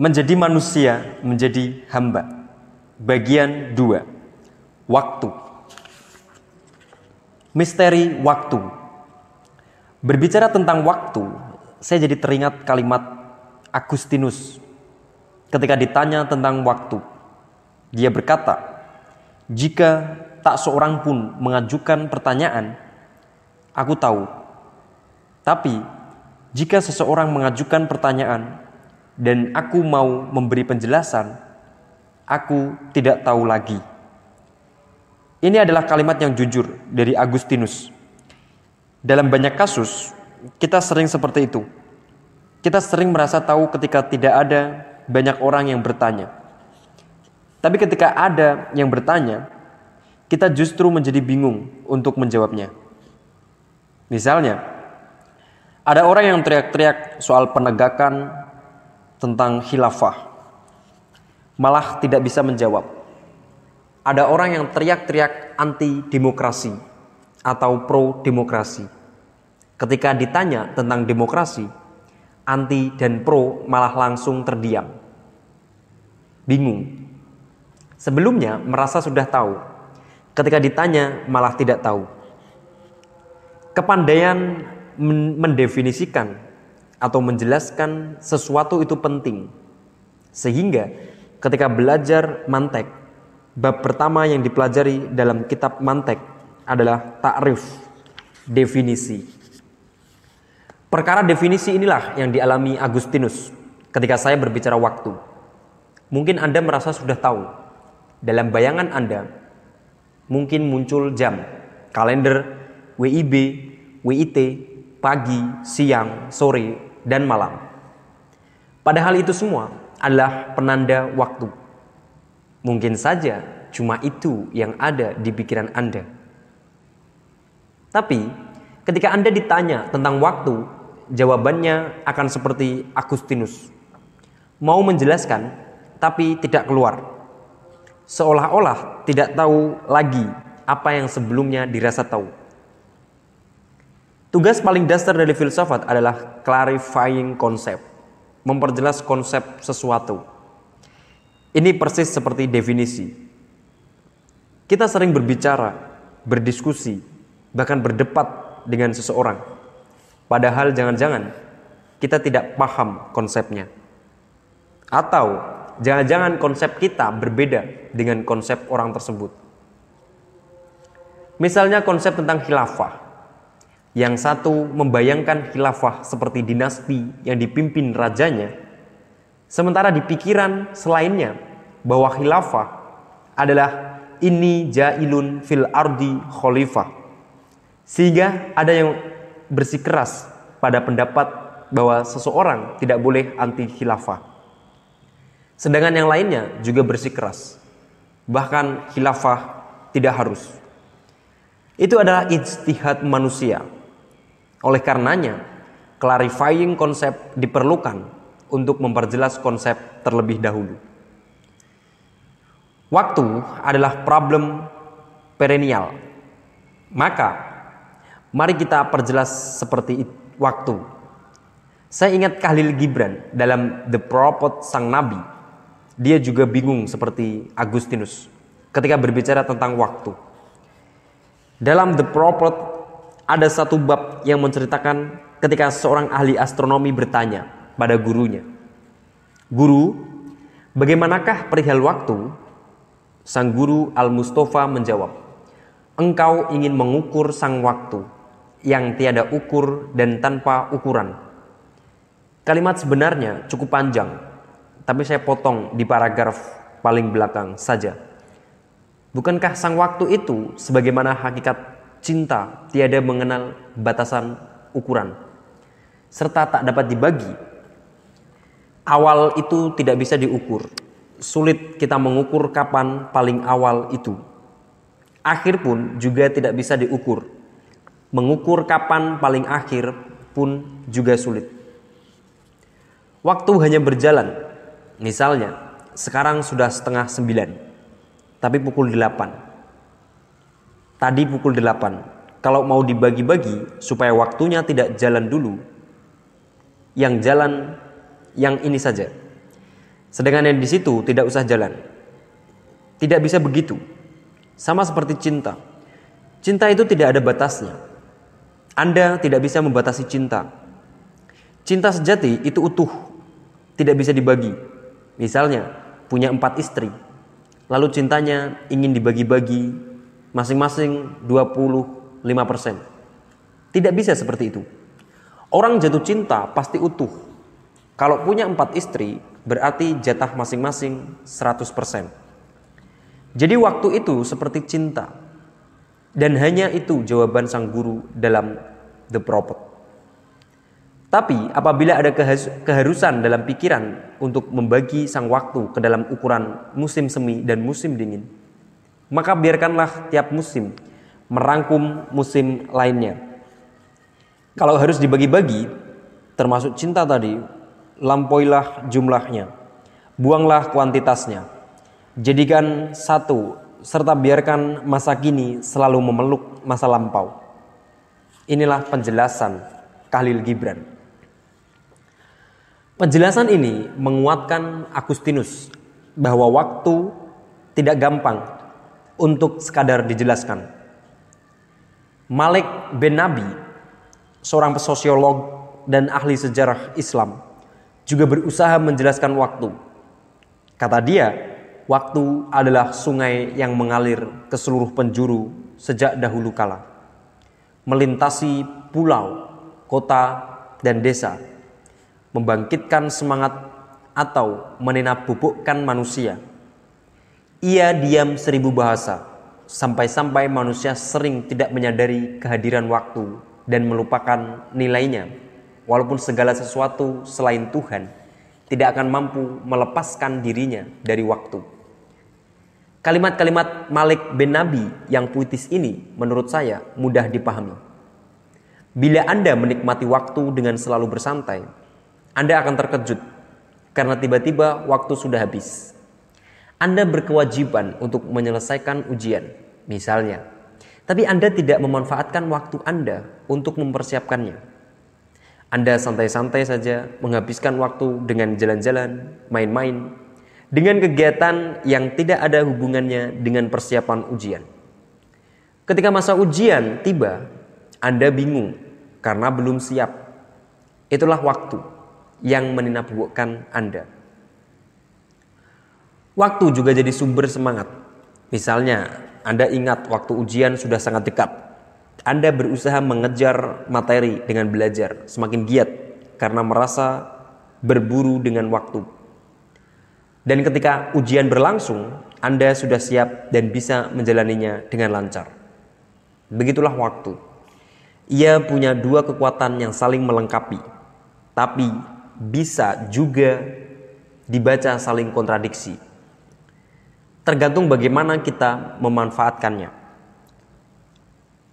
Menjadi manusia, menjadi hamba. Bagian 2. Waktu. Misteri waktu. Berbicara tentang waktu, saya jadi teringat kalimat Agustinus ketika ditanya tentang waktu. Dia berkata, "Jika tak seorang pun mengajukan pertanyaan, aku tahu. Tapi jika seseorang mengajukan pertanyaan dan aku mau memberi penjelasan, aku tidak tahu lagi." Ini adalah kalimat yang jujur dari Agustinus. Dalam banyak kasus, kita sering seperti itu. Kita sering merasa tahu ketika tidak ada banyak orang yang bertanya. Tapi ketika ada yang bertanya, kita justru menjadi bingung untuk menjawabnya. Misalnya, ada orang yang teriak-teriak soal penegakan tentang khilafah, malah tidak bisa menjawab. Ada orang yang teriak-teriak anti demokrasi atau pro demokrasi. Ketika ditanya tentang demokrasi, anti dan pro malah langsung terdiam. Bingung. Sebelumnya merasa sudah tahu. Ketika ditanya malah tidak tahu. Kepandaian mendefinisikan atau menjelaskan sesuatu itu penting. Sehingga ketika belajar mantek, bab pertama yang dipelajari dalam kitab mantek adalah takrif, definisi. Perkara definisi inilah yang dialami Agustinus ketika saya berbicara waktu. Mungkin Anda merasa sudah tahu. Dalam bayangan Anda, mungkin muncul jam, kalender, WIB, WIT, pagi, siang, sore, dan malam. Padahal itu semua adalah penanda waktu. Mungkin saja cuma itu yang ada di pikiran Anda. Tapi ketika Anda ditanya tentang waktu, jawabannya akan seperti Agustinus. Mau menjelaskan, tapi tidak keluar. Seolah-olah tidak tahu lagi apa yang sebelumnya dirasa tahu. Tugas paling dasar dari filsafat adalah clarifying konsep, memperjelas konsep sesuatu. Ini persis seperti definisi. Kita sering berbicara, berdiskusi, bahkan berdebat dengan seseorang Padahal jangan-jangan kita tidak paham konsepnya. Atau jangan-jangan konsep kita berbeda dengan konsep orang tersebut. Misalnya konsep tentang khilafah. Yang satu membayangkan khilafah seperti dinasti yang dipimpin rajanya. Sementara di pikiran selainnya bahwa khilafah adalah ini jailun fil ardi khalifah. Sehingga ada yang bersikeras pada pendapat bahwa seseorang tidak boleh anti khilafah. Sedangkan yang lainnya juga bersikeras. Bahkan khilafah tidak harus. Itu adalah ijtihad manusia. Oleh karenanya, clarifying konsep diperlukan untuk memperjelas konsep terlebih dahulu. Waktu adalah problem perennial. Maka Mari kita perjelas seperti waktu. Saya ingat Khalil Gibran dalam The Prophet Sang Nabi. Dia juga bingung seperti Agustinus ketika berbicara tentang waktu. Dalam The Prophet ada satu bab yang menceritakan ketika seorang ahli astronomi bertanya pada gurunya. Guru, bagaimanakah perihal waktu? Sang guru Al-Mustafa menjawab, Engkau ingin mengukur sang waktu yang tiada ukur dan tanpa ukuran. Kalimat sebenarnya cukup panjang, tapi saya potong di paragraf paling belakang saja. Bukankah sang waktu itu sebagaimana hakikat cinta tiada mengenal batasan ukuran serta tak dapat dibagi? Awal itu tidak bisa diukur. Sulit kita mengukur kapan paling awal itu. Akhir pun juga tidak bisa diukur mengukur kapan paling akhir pun juga sulit. Waktu hanya berjalan. Misalnya, sekarang sudah setengah sembilan, tapi pukul delapan. Tadi pukul delapan. Kalau mau dibagi-bagi supaya waktunya tidak jalan dulu, yang jalan yang ini saja. Sedangkan yang di situ tidak usah jalan. Tidak bisa begitu. Sama seperti cinta. Cinta itu tidak ada batasnya. Anda tidak bisa membatasi cinta. Cinta sejati itu utuh, tidak bisa dibagi. Misalnya, punya empat istri, lalu cintanya ingin dibagi-bagi masing-masing 25%. Tidak bisa seperti itu. Orang jatuh cinta pasti utuh. Kalau punya empat istri, berarti jatah masing-masing 100%. Jadi waktu itu seperti cinta. Dan hanya itu jawaban sang guru dalam The Prophet. Tapi apabila ada keharusan dalam pikiran untuk membagi sang waktu ke dalam ukuran musim semi dan musim dingin, maka biarkanlah tiap musim merangkum musim lainnya. Kalau harus dibagi-bagi, termasuk cinta tadi, lampauilah jumlahnya, buanglah kuantitasnya, jadikan satu serta biarkan masa kini selalu memeluk masa lampau. Inilah penjelasan Khalil Gibran. Penjelasan ini menguatkan Agustinus bahwa waktu tidak gampang untuk sekadar dijelaskan. Malik bin Nabi, seorang sosiolog dan ahli sejarah Islam, juga berusaha menjelaskan waktu. Kata dia, waktu adalah sungai yang mengalir ke seluruh penjuru sejak dahulu kala. Melintasi pulau, kota, dan desa. Membangkitkan semangat atau menenap bubukkan manusia. Ia diam seribu bahasa, sampai-sampai manusia sering tidak menyadari kehadiran waktu dan melupakan nilainya. Walaupun segala sesuatu selain Tuhan tidak akan mampu melepaskan dirinya dari waktu. Kalimat-kalimat Malik bin Nabi yang puitis ini menurut saya mudah dipahami. Bila Anda menikmati waktu dengan selalu bersantai, Anda akan terkejut karena tiba-tiba waktu sudah habis. Anda berkewajiban untuk menyelesaikan ujian, misalnya, tapi Anda tidak memanfaatkan waktu Anda untuk mempersiapkannya. Anda santai-santai saja menghabiskan waktu dengan jalan-jalan, main-main, dengan kegiatan yang tidak ada hubungannya dengan persiapan ujian. Ketika masa ujian tiba, Anda bingung karena belum siap. Itulah waktu yang meninapkan Anda. Waktu juga jadi sumber semangat. Misalnya, Anda ingat waktu ujian sudah sangat dekat anda berusaha mengejar materi dengan belajar, semakin giat karena merasa berburu dengan waktu. Dan ketika ujian berlangsung, Anda sudah siap dan bisa menjalaninya dengan lancar. Begitulah waktu. Ia punya dua kekuatan yang saling melengkapi, tapi bisa juga dibaca saling kontradiksi. Tergantung bagaimana kita memanfaatkannya.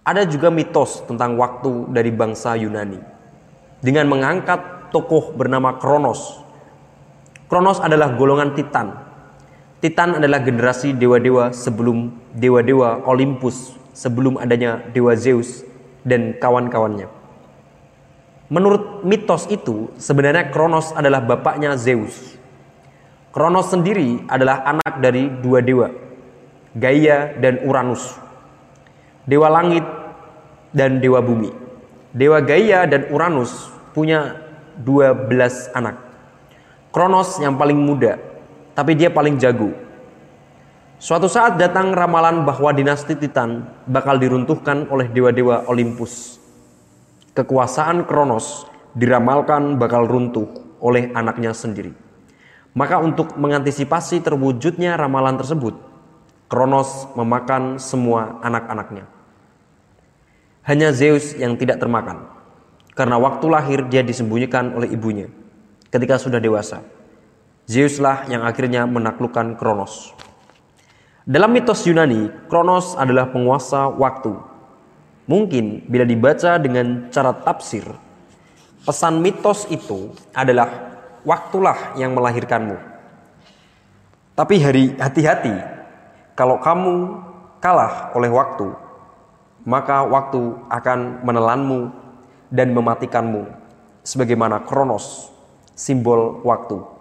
Ada juga mitos tentang waktu dari bangsa Yunani. Dengan mengangkat tokoh bernama Kronos. Kronos adalah golongan Titan. Titan adalah generasi dewa-dewa sebelum dewa-dewa Olympus, sebelum adanya dewa Zeus dan kawan-kawannya. Menurut mitos itu, sebenarnya Kronos adalah bapaknya Zeus. Kronos sendiri adalah anak dari dua dewa, Gaia dan Uranus dewa langit dan dewa bumi. Dewa Gaia dan Uranus punya 12 anak. Kronos yang paling muda, tapi dia paling jago. Suatu saat datang ramalan bahwa dinasti Titan bakal diruntuhkan oleh dewa-dewa Olympus. Kekuasaan Kronos diramalkan bakal runtuh oleh anaknya sendiri. Maka untuk mengantisipasi terwujudnya ramalan tersebut, Kronos memakan semua anak-anaknya. Hanya Zeus yang tidak termakan. Karena waktu lahir dia disembunyikan oleh ibunya ketika sudah dewasa. Zeuslah yang akhirnya menaklukkan Kronos. Dalam mitos Yunani, Kronos adalah penguasa waktu. Mungkin bila dibaca dengan cara tafsir, pesan mitos itu adalah waktulah yang melahirkanmu. Tapi hari hati-hati kalau kamu kalah oleh waktu, maka waktu akan menelanmu dan mematikanmu sebagaimana Kronos, simbol waktu.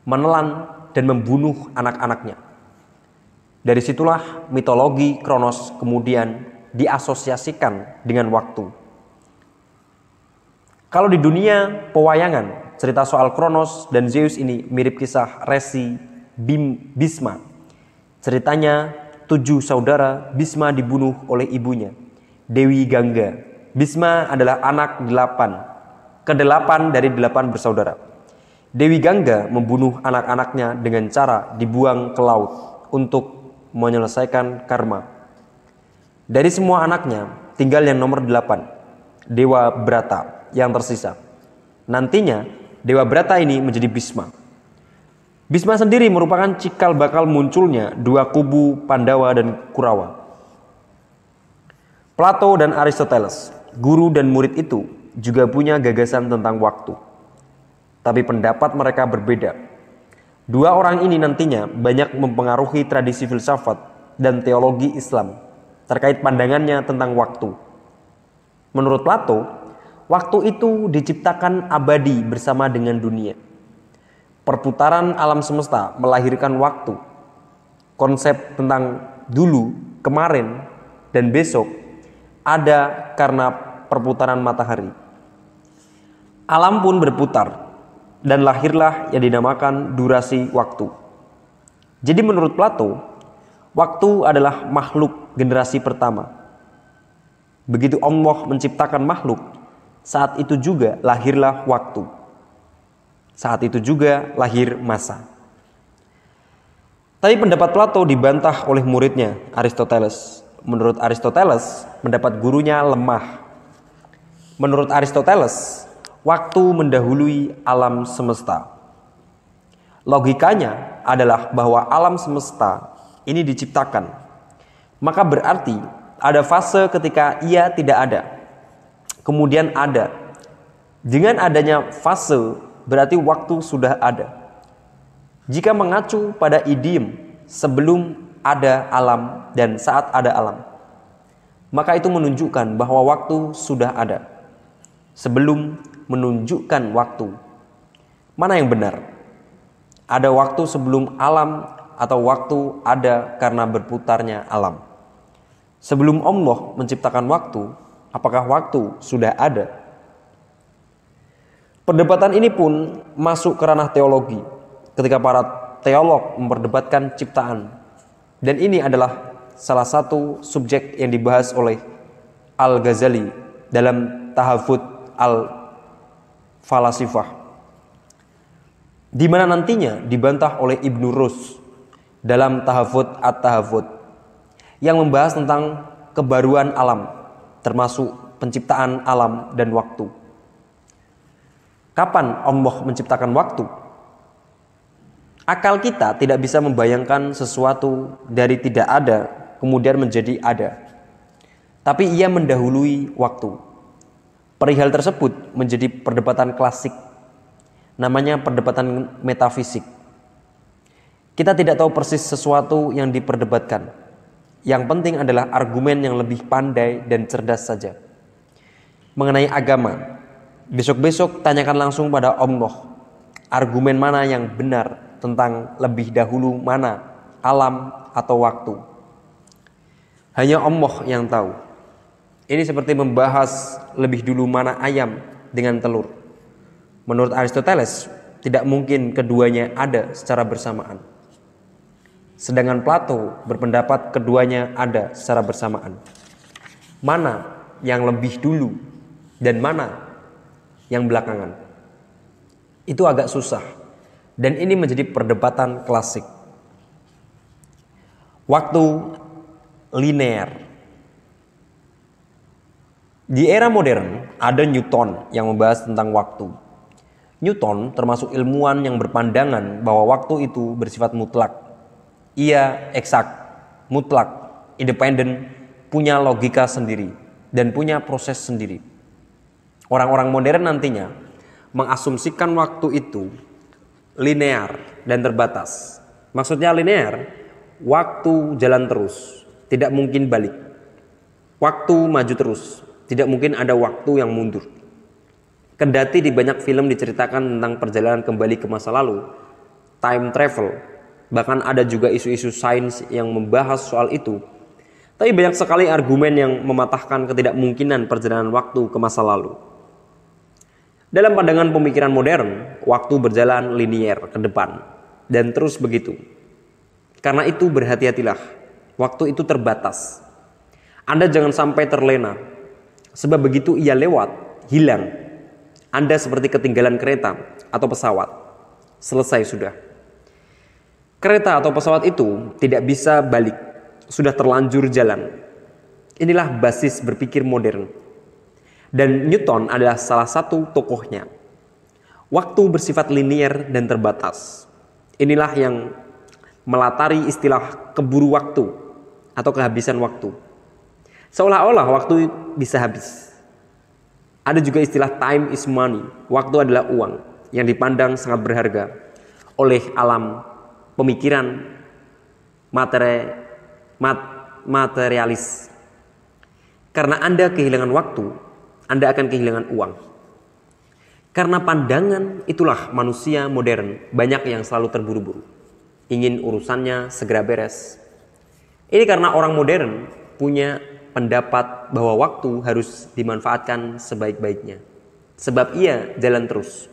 menelan dan membunuh anak-anaknya. Dari situlah mitologi Kronos kemudian diasosiasikan dengan waktu. Kalau di dunia pewayangan, cerita soal Kronos dan Zeus ini mirip kisah Resi Bim Bisma. Ceritanya tujuh saudara Bisma dibunuh oleh ibunya, Dewi Gangga. Bisma adalah anak delapan, kedelapan dari delapan bersaudara. Dewi Gangga membunuh anak-anaknya dengan cara dibuang ke laut untuk menyelesaikan karma. Dari semua anaknya, tinggal yang nomor delapan, Dewa Brata yang tersisa. Nantinya, Dewa Brata ini menjadi Bisma. Bisma sendiri merupakan cikal bakal munculnya dua kubu Pandawa dan Kurawa. Plato dan Aristoteles, guru dan murid itu juga punya gagasan tentang waktu. Tapi pendapat mereka berbeda. Dua orang ini nantinya banyak mempengaruhi tradisi filsafat dan teologi Islam terkait pandangannya tentang waktu. Menurut Plato, waktu itu diciptakan abadi bersama dengan dunia perputaran alam semesta melahirkan waktu. Konsep tentang dulu, kemarin, dan besok ada karena perputaran matahari. Alam pun berputar dan lahirlah yang dinamakan durasi waktu. Jadi menurut Plato, waktu adalah makhluk generasi pertama. Begitu Allah menciptakan makhluk, saat itu juga lahirlah waktu. Saat itu juga lahir masa. Tapi pendapat Plato dibantah oleh muridnya Aristoteles. Menurut Aristoteles, pendapat gurunya lemah. Menurut Aristoteles, waktu mendahului alam semesta. Logikanya adalah bahwa alam semesta ini diciptakan. Maka berarti ada fase ketika ia tidak ada. Kemudian ada. Dengan adanya fase berarti waktu sudah ada. Jika mengacu pada idiom sebelum ada alam dan saat ada alam, maka itu menunjukkan bahwa waktu sudah ada. Sebelum menunjukkan waktu, mana yang benar? Ada waktu sebelum alam atau waktu ada karena berputarnya alam? Sebelum Allah menciptakan waktu, apakah waktu sudah ada Perdebatan ini pun masuk ke ranah teologi ketika para teolog memperdebatkan ciptaan. Dan ini adalah salah satu subjek yang dibahas oleh Al-Ghazali dalam Tahafut Al-Falasifah. Di mana nantinya dibantah oleh Ibnu Rus dalam Tahafut At-Tahafut yang membahas tentang kebaruan alam termasuk penciptaan alam dan waktu. Kapan Allah menciptakan waktu? Akal kita tidak bisa membayangkan sesuatu dari tidak ada kemudian menjadi ada. Tapi ia mendahului waktu. Perihal tersebut menjadi perdebatan klasik. Namanya perdebatan metafisik. Kita tidak tahu persis sesuatu yang diperdebatkan. Yang penting adalah argumen yang lebih pandai dan cerdas saja. Mengenai agama, Besok-besok tanyakan langsung pada Allah argumen mana yang benar tentang lebih dahulu mana alam atau waktu. Hanya Allah yang tahu. Ini seperti membahas lebih dulu mana ayam dengan telur. Menurut Aristoteles, tidak mungkin keduanya ada secara bersamaan. Sedangkan Plato berpendapat keduanya ada secara bersamaan. Mana yang lebih dulu dan mana yang belakangan. Itu agak susah. Dan ini menjadi perdebatan klasik. Waktu linear. Di era modern ada Newton yang membahas tentang waktu. Newton termasuk ilmuwan yang berpandangan bahwa waktu itu bersifat mutlak. Ia eksak, mutlak, independen, punya logika sendiri dan punya proses sendiri. Orang-orang modern nantinya mengasumsikan waktu itu linear dan terbatas. Maksudnya linear, waktu jalan terus, tidak mungkin balik. Waktu maju terus, tidak mungkin ada waktu yang mundur. Kendati di banyak film diceritakan tentang perjalanan kembali ke masa lalu, time travel. Bahkan ada juga isu-isu sains yang membahas soal itu. Tapi banyak sekali argumen yang mematahkan ketidakmungkinan perjalanan waktu ke masa lalu. Dalam pandangan pemikiran modern, waktu berjalan linier ke depan dan terus begitu. Karena itu berhati-hatilah, waktu itu terbatas. Anda jangan sampai terlena, sebab begitu ia lewat, hilang. Anda seperti ketinggalan kereta atau pesawat. Selesai sudah. Kereta atau pesawat itu tidak bisa balik, sudah terlanjur jalan. Inilah basis berpikir modern. Dan Newton adalah salah satu tokohnya. Waktu bersifat linier dan terbatas. Inilah yang melatari istilah keburu waktu atau kehabisan waktu. Seolah-olah waktu bisa habis. Ada juga istilah time is money. Waktu adalah uang yang dipandang sangat berharga oleh alam pemikiran materi, mat, materialis. Karena Anda kehilangan waktu, Anda akan kehilangan uang. Karena pandangan itulah manusia modern banyak yang selalu terburu-buru. Ingin urusannya segera beres. Ini karena orang modern punya pendapat bahwa waktu harus dimanfaatkan sebaik-baiknya. Sebab ia jalan terus.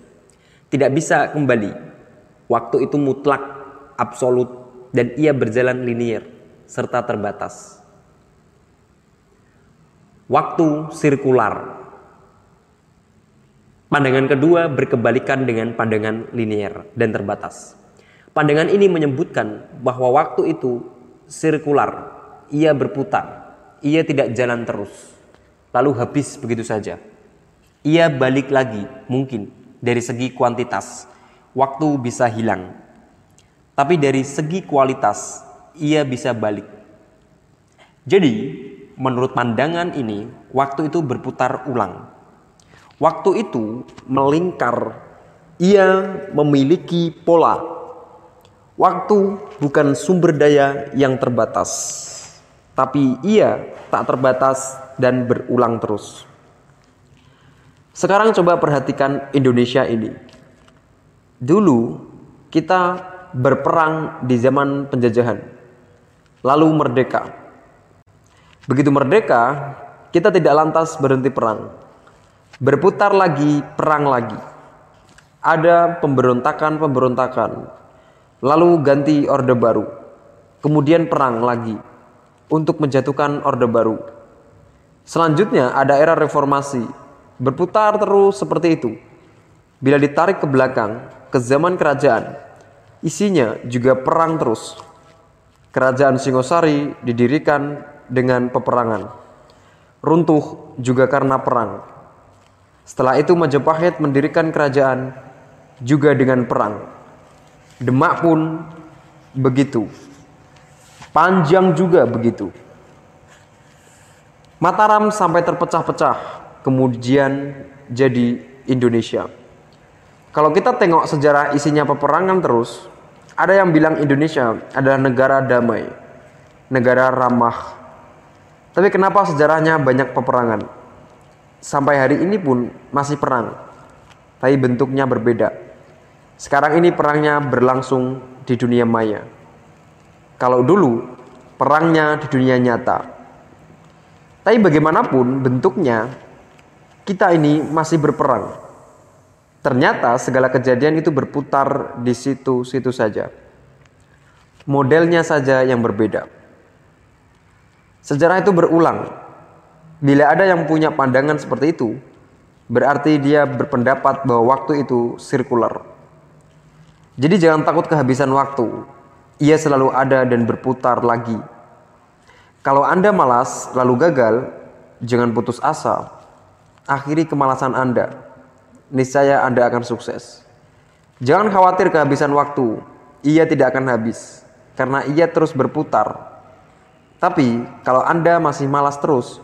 Tidak bisa kembali. Waktu itu mutlak absolut dan ia berjalan linier serta terbatas. Waktu sirkular. Pandangan kedua berkebalikan dengan pandangan linier dan terbatas. Pandangan ini menyebutkan bahwa waktu itu sirkular, ia berputar, ia tidak jalan terus, lalu habis begitu saja. Ia balik lagi, mungkin dari segi kuantitas, waktu bisa hilang, tapi dari segi kualitas ia bisa balik. Jadi, menurut pandangan ini, waktu itu berputar ulang. Waktu itu melingkar, ia memiliki pola. Waktu bukan sumber daya yang terbatas, tapi ia tak terbatas dan berulang terus. Sekarang coba perhatikan Indonesia ini. Dulu kita berperang di zaman penjajahan, lalu merdeka. Begitu merdeka, kita tidak lantas berhenti perang. Berputar lagi, perang lagi. Ada pemberontakan-pemberontakan, lalu ganti orde baru. Kemudian perang lagi untuk menjatuhkan orde baru. Selanjutnya ada era reformasi, berputar terus seperti itu. Bila ditarik ke belakang, ke zaman kerajaan, Isinya juga perang terus. Kerajaan Singosari didirikan dengan peperangan. Runtuh juga karena perang. Setelah itu Majapahit mendirikan kerajaan juga dengan perang. Demak pun begitu. Panjang juga begitu. Mataram sampai terpecah-pecah, kemudian jadi Indonesia. Kalau kita tengok sejarah isinya peperangan terus, ada yang bilang Indonesia adalah negara damai, negara ramah. Tapi kenapa sejarahnya banyak peperangan? Sampai hari ini pun masih perang, tapi bentuknya berbeda. Sekarang ini perangnya berlangsung di dunia maya. Kalau dulu perangnya di dunia nyata. Tapi bagaimanapun bentuknya, kita ini masih berperang Ternyata segala kejadian itu berputar di situ-situ saja. Modelnya saja yang berbeda. Sejarah itu berulang. Bila ada yang punya pandangan seperti itu, berarti dia berpendapat bahwa waktu itu sirkular. Jadi jangan takut kehabisan waktu. Ia selalu ada dan berputar lagi. Kalau Anda malas lalu gagal, jangan putus asa. Akhiri kemalasan Anda niscaya Anda akan sukses. Jangan khawatir kehabisan waktu, ia tidak akan habis karena ia terus berputar. Tapi kalau Anda masih malas terus,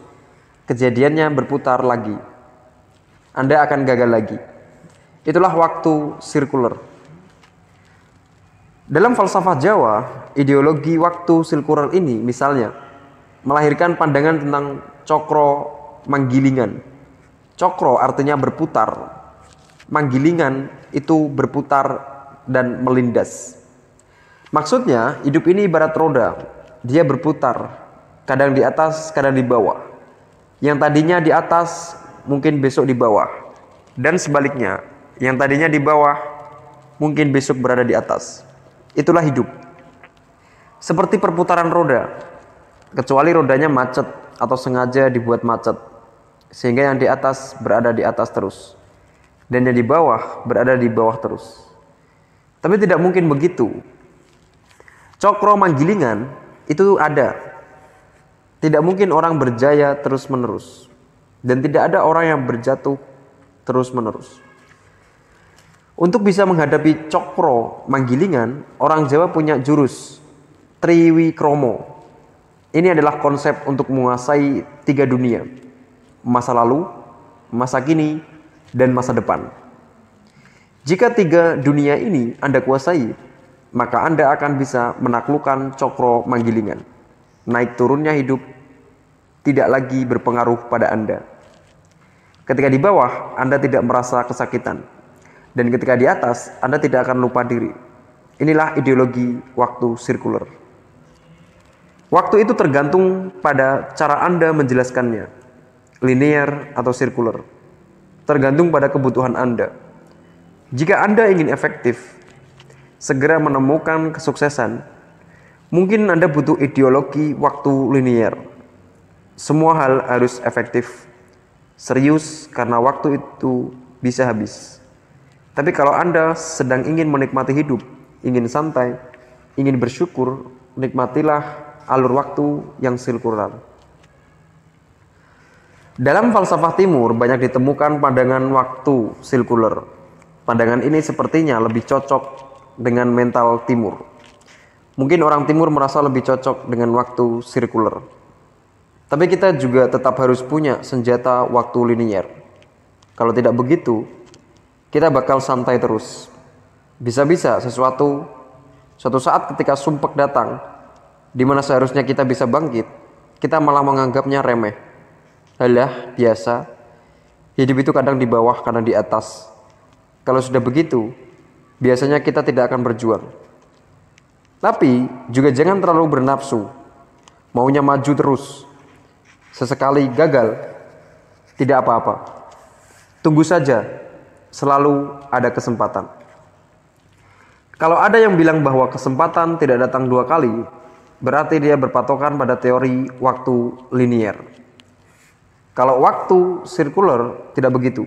kejadiannya berputar lagi. Anda akan gagal lagi. Itulah waktu sirkular. Dalam falsafah Jawa, ideologi waktu sirkular ini misalnya melahirkan pandangan tentang cokro manggilingan. Cokro artinya berputar, manggilingan itu berputar dan melindas. Maksudnya, hidup ini ibarat roda. Dia berputar, kadang di atas, kadang di bawah. Yang tadinya di atas, mungkin besok di bawah. Dan sebaliknya, yang tadinya di bawah, mungkin besok berada di atas. Itulah hidup. Seperti perputaran roda, kecuali rodanya macet atau sengaja dibuat macet, sehingga yang di atas berada di atas terus, dan yang di bawah berada di bawah terus. Tapi tidak mungkin begitu, Cokro manggilingan itu ada. Tidak mungkin orang berjaya terus-menerus. Dan tidak ada orang yang berjatuh terus-menerus. Untuk bisa menghadapi cokro manggilingan, orang Jawa punya jurus Triwi Kromo. Ini adalah konsep untuk menguasai tiga dunia. Masa lalu, masa kini, dan masa depan. Jika tiga dunia ini Anda kuasai, maka Anda akan bisa menaklukkan cokro manggilingan. Naik turunnya hidup tidak lagi berpengaruh pada Anda. Ketika di bawah, Anda tidak merasa kesakitan. Dan ketika di atas, Anda tidak akan lupa diri. Inilah ideologi waktu sirkuler. Waktu itu tergantung pada cara Anda menjelaskannya. Linear atau sirkuler. Tergantung pada kebutuhan Anda. Jika Anda ingin efektif, segera menemukan kesuksesan, mungkin Anda butuh ideologi waktu linear. Semua hal harus efektif, serius karena waktu itu bisa habis. Tapi kalau Anda sedang ingin menikmati hidup, ingin santai, ingin bersyukur, nikmatilah alur waktu yang sirkular. Dalam falsafah timur banyak ditemukan pandangan waktu sirkular. Pandangan ini sepertinya lebih cocok dengan mental timur. Mungkin orang timur merasa lebih cocok dengan waktu sirkuler. Tapi kita juga tetap harus punya senjata waktu linier. Kalau tidak begitu, kita bakal santai terus. Bisa-bisa sesuatu suatu saat ketika sumpek datang, di mana seharusnya kita bisa bangkit, kita malah menganggapnya remeh. Halah, biasa. Hidup itu kadang di bawah, kadang di atas. Kalau sudah begitu, biasanya kita tidak akan berjuang. Tapi juga jangan terlalu bernafsu, maunya maju terus. Sesekali gagal, tidak apa-apa. Tunggu saja, selalu ada kesempatan. Kalau ada yang bilang bahwa kesempatan tidak datang dua kali, berarti dia berpatokan pada teori waktu linier. Kalau waktu sirkuler tidak begitu.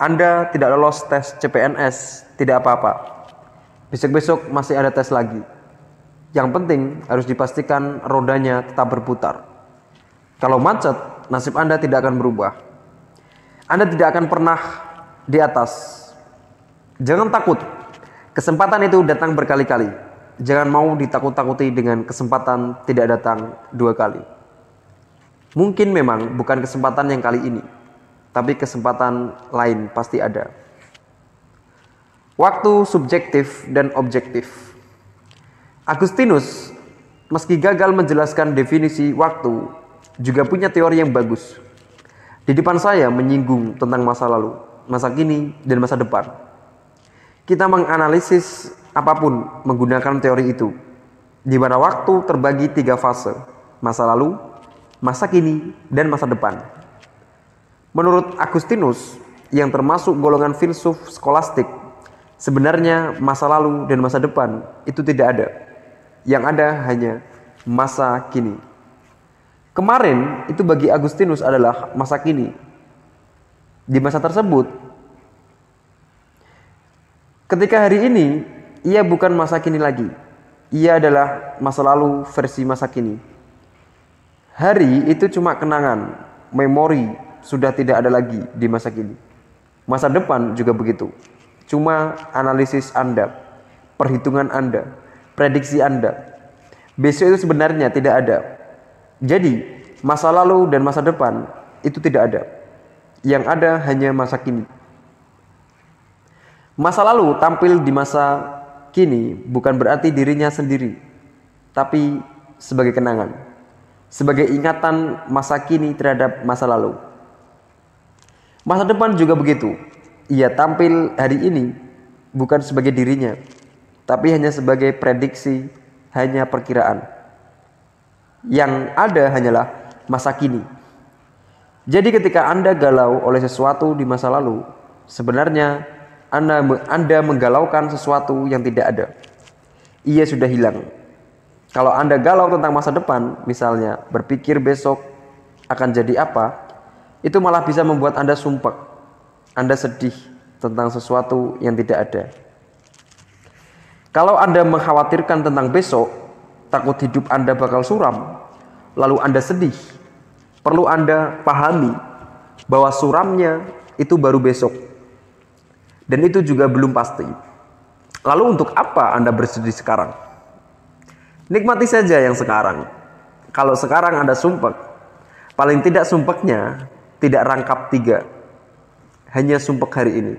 Anda tidak lolos tes CPNS, tidak apa-apa. Besok-besok masih ada tes lagi. Yang penting harus dipastikan rodanya tetap berputar. Kalau macet, nasib Anda tidak akan berubah. Anda tidak akan pernah di atas. Jangan takut. Kesempatan itu datang berkali-kali. Jangan mau ditakut-takuti dengan kesempatan tidak datang dua kali. Mungkin memang bukan kesempatan yang kali ini tapi kesempatan lain pasti ada. Waktu subjektif dan objektif. Agustinus, meski gagal menjelaskan definisi waktu, juga punya teori yang bagus. Di depan saya menyinggung tentang masa lalu, masa kini, dan masa depan. Kita menganalisis apa pun menggunakan teori itu, di mana waktu terbagi tiga fase, masa lalu, masa kini, dan masa depan. Menurut Agustinus, yang termasuk golongan filsuf skolastik, sebenarnya masa lalu dan masa depan itu tidak ada. Yang ada hanya masa kini. Kemarin itu bagi Agustinus adalah masa kini. Di masa tersebut, ketika hari ini ia bukan masa kini lagi. Ia adalah masa lalu versi masa kini. Hari itu cuma kenangan, memori, sudah tidak ada lagi di masa kini. Masa depan juga begitu. Cuma analisis Anda, perhitungan Anda, prediksi Anda. Besok itu sebenarnya tidak ada. Jadi, masa lalu dan masa depan itu tidak ada. Yang ada hanya masa kini. Masa lalu tampil di masa kini bukan berarti dirinya sendiri, tapi sebagai kenangan, sebagai ingatan masa kini terhadap masa lalu. Masa depan juga begitu. Ia tampil hari ini bukan sebagai dirinya, tapi hanya sebagai prediksi, hanya perkiraan. Yang ada hanyalah masa kini. Jadi ketika Anda galau oleh sesuatu di masa lalu, sebenarnya Anda, anda menggalaukan sesuatu yang tidak ada. Ia sudah hilang. Kalau Anda galau tentang masa depan, misalnya berpikir besok akan jadi apa, itu malah bisa membuat Anda sumpah. Anda sedih tentang sesuatu yang tidak ada. Kalau Anda mengkhawatirkan tentang besok, takut hidup Anda bakal suram, lalu Anda sedih, perlu Anda pahami bahwa suramnya itu baru besok. Dan itu juga belum pasti. Lalu untuk apa Anda bersedih sekarang? Nikmati saja yang sekarang. Kalau sekarang Anda sumpah, paling tidak sumpahnya tidak rangkap tiga. Hanya sumpah hari ini.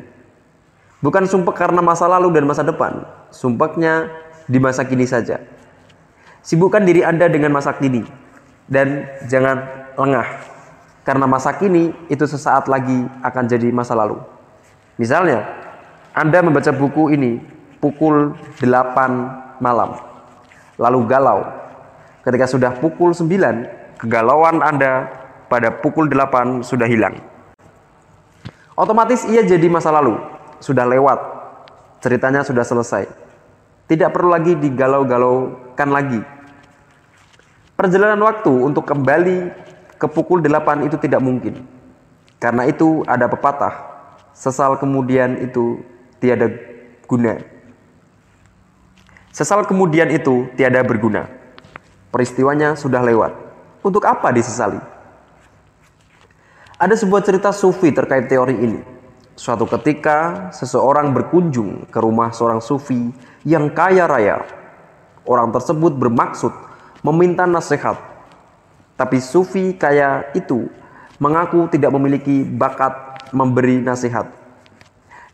Bukan sumpah karena masa lalu dan masa depan. Sumpahnya di masa kini saja. Sibukkan diri Anda dengan masa kini. Dan jangan lengah. Karena masa kini itu sesaat lagi akan jadi masa lalu. Misalnya, Anda membaca buku ini pukul 8 malam. Lalu galau. Ketika sudah pukul 9, kegalauan Anda pada pukul 8 sudah hilang. Otomatis ia jadi masa lalu, sudah lewat. Ceritanya sudah selesai. Tidak perlu lagi digalau-galaukan lagi. Perjalanan waktu untuk kembali ke pukul 8 itu tidak mungkin. Karena itu ada pepatah, sesal kemudian itu tiada guna. Sesal kemudian itu tiada berguna. Peristiwanya sudah lewat. Untuk apa disesali? Ada sebuah cerita sufi terkait teori ini. Suatu ketika, seseorang berkunjung ke rumah seorang sufi yang kaya raya. Orang tersebut bermaksud meminta nasihat. Tapi sufi kaya itu mengaku tidak memiliki bakat memberi nasihat.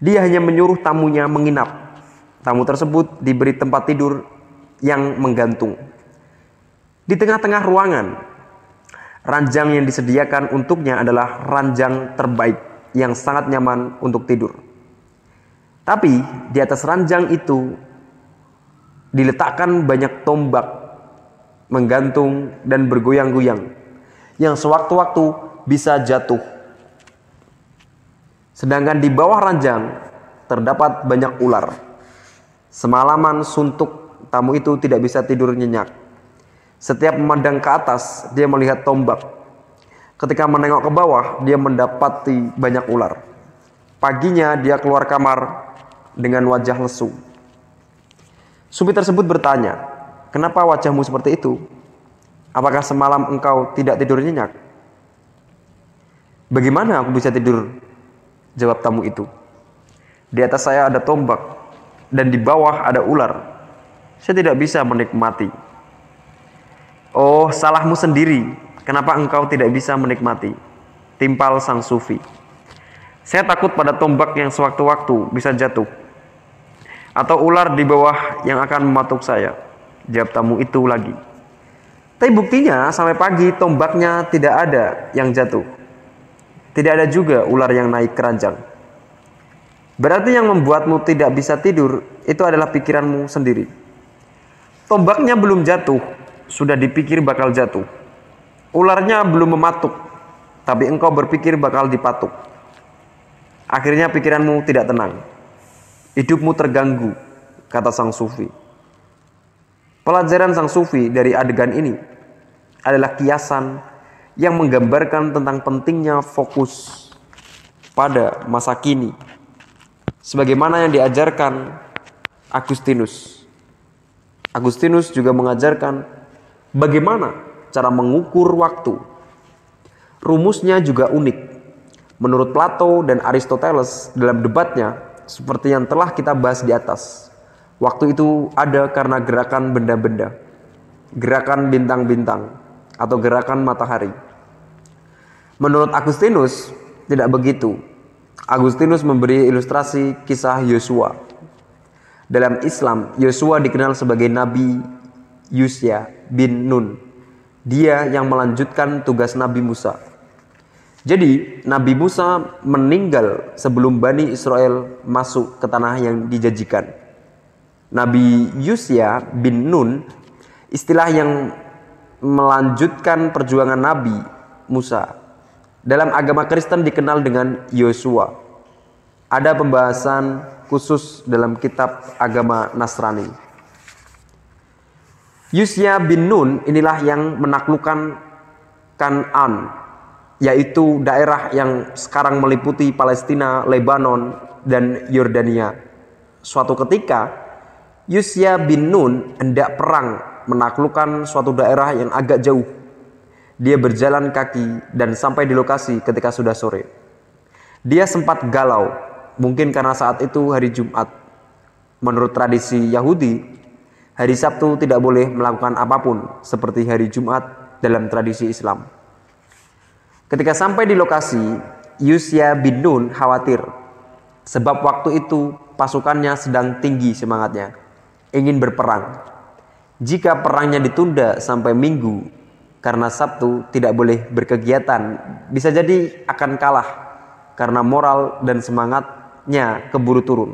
Dia hanya menyuruh tamunya menginap. Tamu tersebut diberi tempat tidur yang menggantung. Di tengah-tengah ruangan Ranjang yang disediakan untuknya adalah ranjang terbaik yang sangat nyaman untuk tidur. Tapi di atas ranjang itu diletakkan banyak tombak menggantung dan bergoyang-goyang yang sewaktu-waktu bisa jatuh. Sedangkan di bawah ranjang terdapat banyak ular. Semalaman suntuk tamu itu tidak bisa tidur nyenyak. Setiap memandang ke atas, dia melihat tombak. Ketika menengok ke bawah, dia mendapati banyak ular. Paginya dia keluar kamar dengan wajah lesu. Sufi tersebut bertanya, "Kenapa wajahmu seperti itu? Apakah semalam engkau tidak tidur nyenyak?" "Bagaimana aku bisa tidur?" jawab tamu itu. "Di atas saya ada tombak dan di bawah ada ular. Saya tidak bisa menikmati." Oh, salahmu sendiri. Kenapa engkau tidak bisa menikmati? Timpal sang sufi. Saya takut pada tombak yang sewaktu-waktu bisa jatuh. Atau ular di bawah yang akan mematuk saya. Jawab tamu itu lagi. Tapi buktinya sampai pagi tombaknya tidak ada yang jatuh. Tidak ada juga ular yang naik keranjang. Berarti yang membuatmu tidak bisa tidur itu adalah pikiranmu sendiri. Tombaknya belum jatuh, sudah dipikir bakal jatuh. Ularnya belum mematuk, tapi engkau berpikir bakal dipatuk. Akhirnya pikiranmu tidak tenang. Hidupmu terganggu, kata sang sufi. Pelajaran sang sufi dari adegan ini adalah kiasan yang menggambarkan tentang pentingnya fokus pada masa kini. Sebagaimana yang diajarkan Agustinus. Agustinus juga mengajarkan Bagaimana cara mengukur waktu? Rumusnya juga unik. Menurut Plato dan Aristoteles dalam debatnya, seperti yang telah kita bahas di atas, waktu itu ada karena gerakan benda-benda, gerakan bintang-bintang, atau gerakan matahari. Menurut Agustinus, tidak begitu. Agustinus memberi ilustrasi kisah Yosua. Dalam Islam, Yosua dikenal sebagai nabi Yusya bin Nun. Dia yang melanjutkan tugas Nabi Musa. Jadi, Nabi Musa meninggal sebelum Bani Israel masuk ke tanah yang dijanjikan. Nabi Yusya bin Nun, istilah yang melanjutkan perjuangan Nabi Musa. Dalam agama Kristen dikenal dengan Yosua. Ada pembahasan khusus dalam kitab agama Nasrani. Yusya bin Nun inilah yang menaklukkan Kanan, yaitu daerah yang sekarang meliputi Palestina, Lebanon, dan Yordania. Suatu ketika, Yusya bin Nun hendak perang menaklukkan suatu daerah yang agak jauh. Dia berjalan kaki dan sampai di lokasi ketika sudah sore. Dia sempat galau, mungkin karena saat itu hari Jumat. Menurut tradisi Yahudi, hari Sabtu tidak boleh melakukan apa pun seperti hari Jumat dalam tradisi Islam. Ketika sampai di lokasi, Yusya bin Nun khawatir sebab waktu itu pasukannya sedang tinggi semangatnya, ingin berperang. Jika perangnya ditunda sampai minggu karena Sabtu tidak boleh berkegiatan, bisa jadi akan kalah karena moral dan semangatnya keburu turun.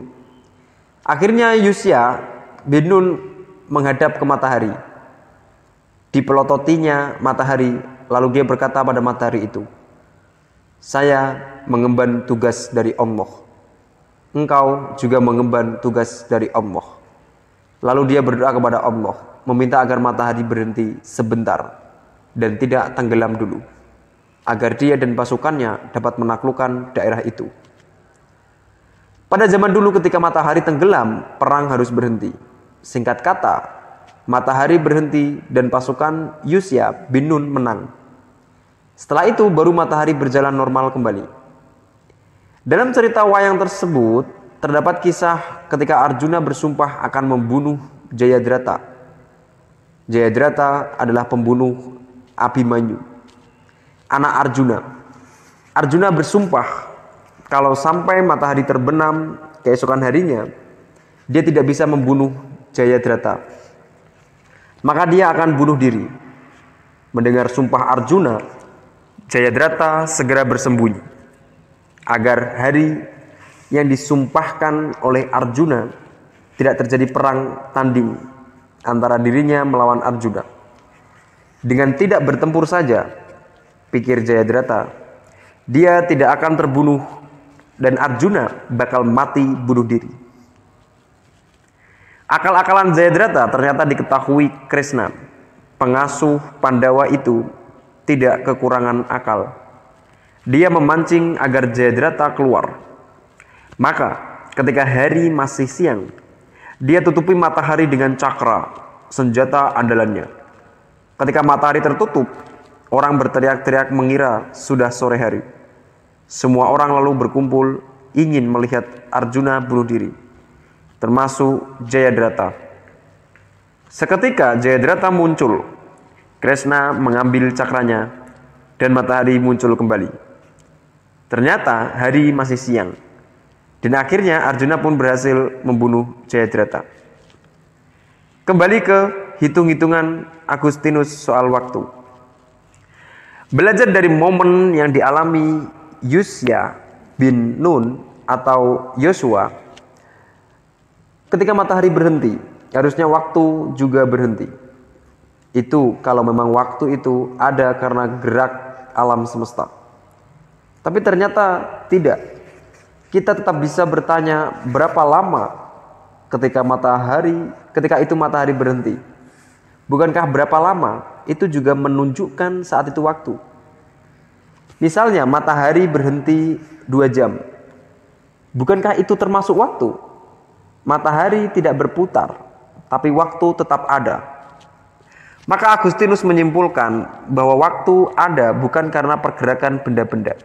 Akhirnya Yusya bin Nun menghadap ke matahari Dipelototinya matahari, lalu dia berkata pada matahari itu, Saya mengemban tugas dari Allah. Engkau juga mengemban tugas dari Allah. Lalu dia berdoa kepada Allah, meminta agar matahari berhenti sebentar dan tidak tenggelam dulu, agar dia dan pasukannya dapat menaklukkan daerah itu. Pada zaman dulu ketika matahari tenggelam, perang harus berhenti. Singkat kata, matahari berhenti dan pasukan Yusya bin Nun menang. Setelah itu baru matahari berjalan normal kembali. Dalam cerita wayang tersebut terdapat kisah ketika Arjuna bersumpah akan membunuh Jayadrata. Jayadrata adalah pembunuh Abhimanyu, anak Arjuna. Arjuna bersumpah kalau sampai matahari terbenam keesokan harinya, dia tidak bisa membunuh Jayadrata maka dia akan bunuh diri. Mendengar sumpah Arjuna, Jayadrata segera bersembunyi agar hari yang disumpahkan oleh Arjuna tidak terjadi perang tanding antara dirinya melawan Arjuna. Dengan tidak bertempur saja, pikir Jayadrata, dia tidak akan terbunuh dan Arjuna bakal mati bunuh diri. Akal-akalan Jayadrata ternyata diketahui Krishna. Pengasuh Pandawa itu tidak kekurangan akal. Dia memancing agar Jayadrata keluar. Maka ketika hari masih siang, dia tutupi matahari dengan cakra, senjata andalannya. Ketika matahari tertutup, orang berteriak-teriak mengira sudah sore hari. Semua orang lalu berkumpul ingin melihat Arjuna bunuh diri termasuk Jayadrata. Seketika Jayadrata muncul, Krishna mengambil cakranya dan matahari muncul kembali. Ternyata hari masih siang. Dan akhirnya Arjuna pun berhasil membunuh Jayadrata. Kembali ke hitung-hitungan Agustinus soal waktu. Belajar dari momen yang dialami Yusya bin Nun atau Yosua Ketika matahari berhenti, harusnya waktu juga berhenti. Itu kalau memang waktu itu ada karena gerak alam semesta. Tapi ternyata tidak. Kita tetap bisa bertanya berapa lama ketika matahari, ketika itu matahari berhenti. Bukankah berapa lama itu juga menunjukkan saat itu waktu. Misalnya matahari berhenti dua jam. Bukankah itu termasuk waktu? matahari tidak berputar, tapi waktu tetap ada. Maka Agustinus menyimpulkan bahwa waktu ada bukan karena pergerakan benda-benda.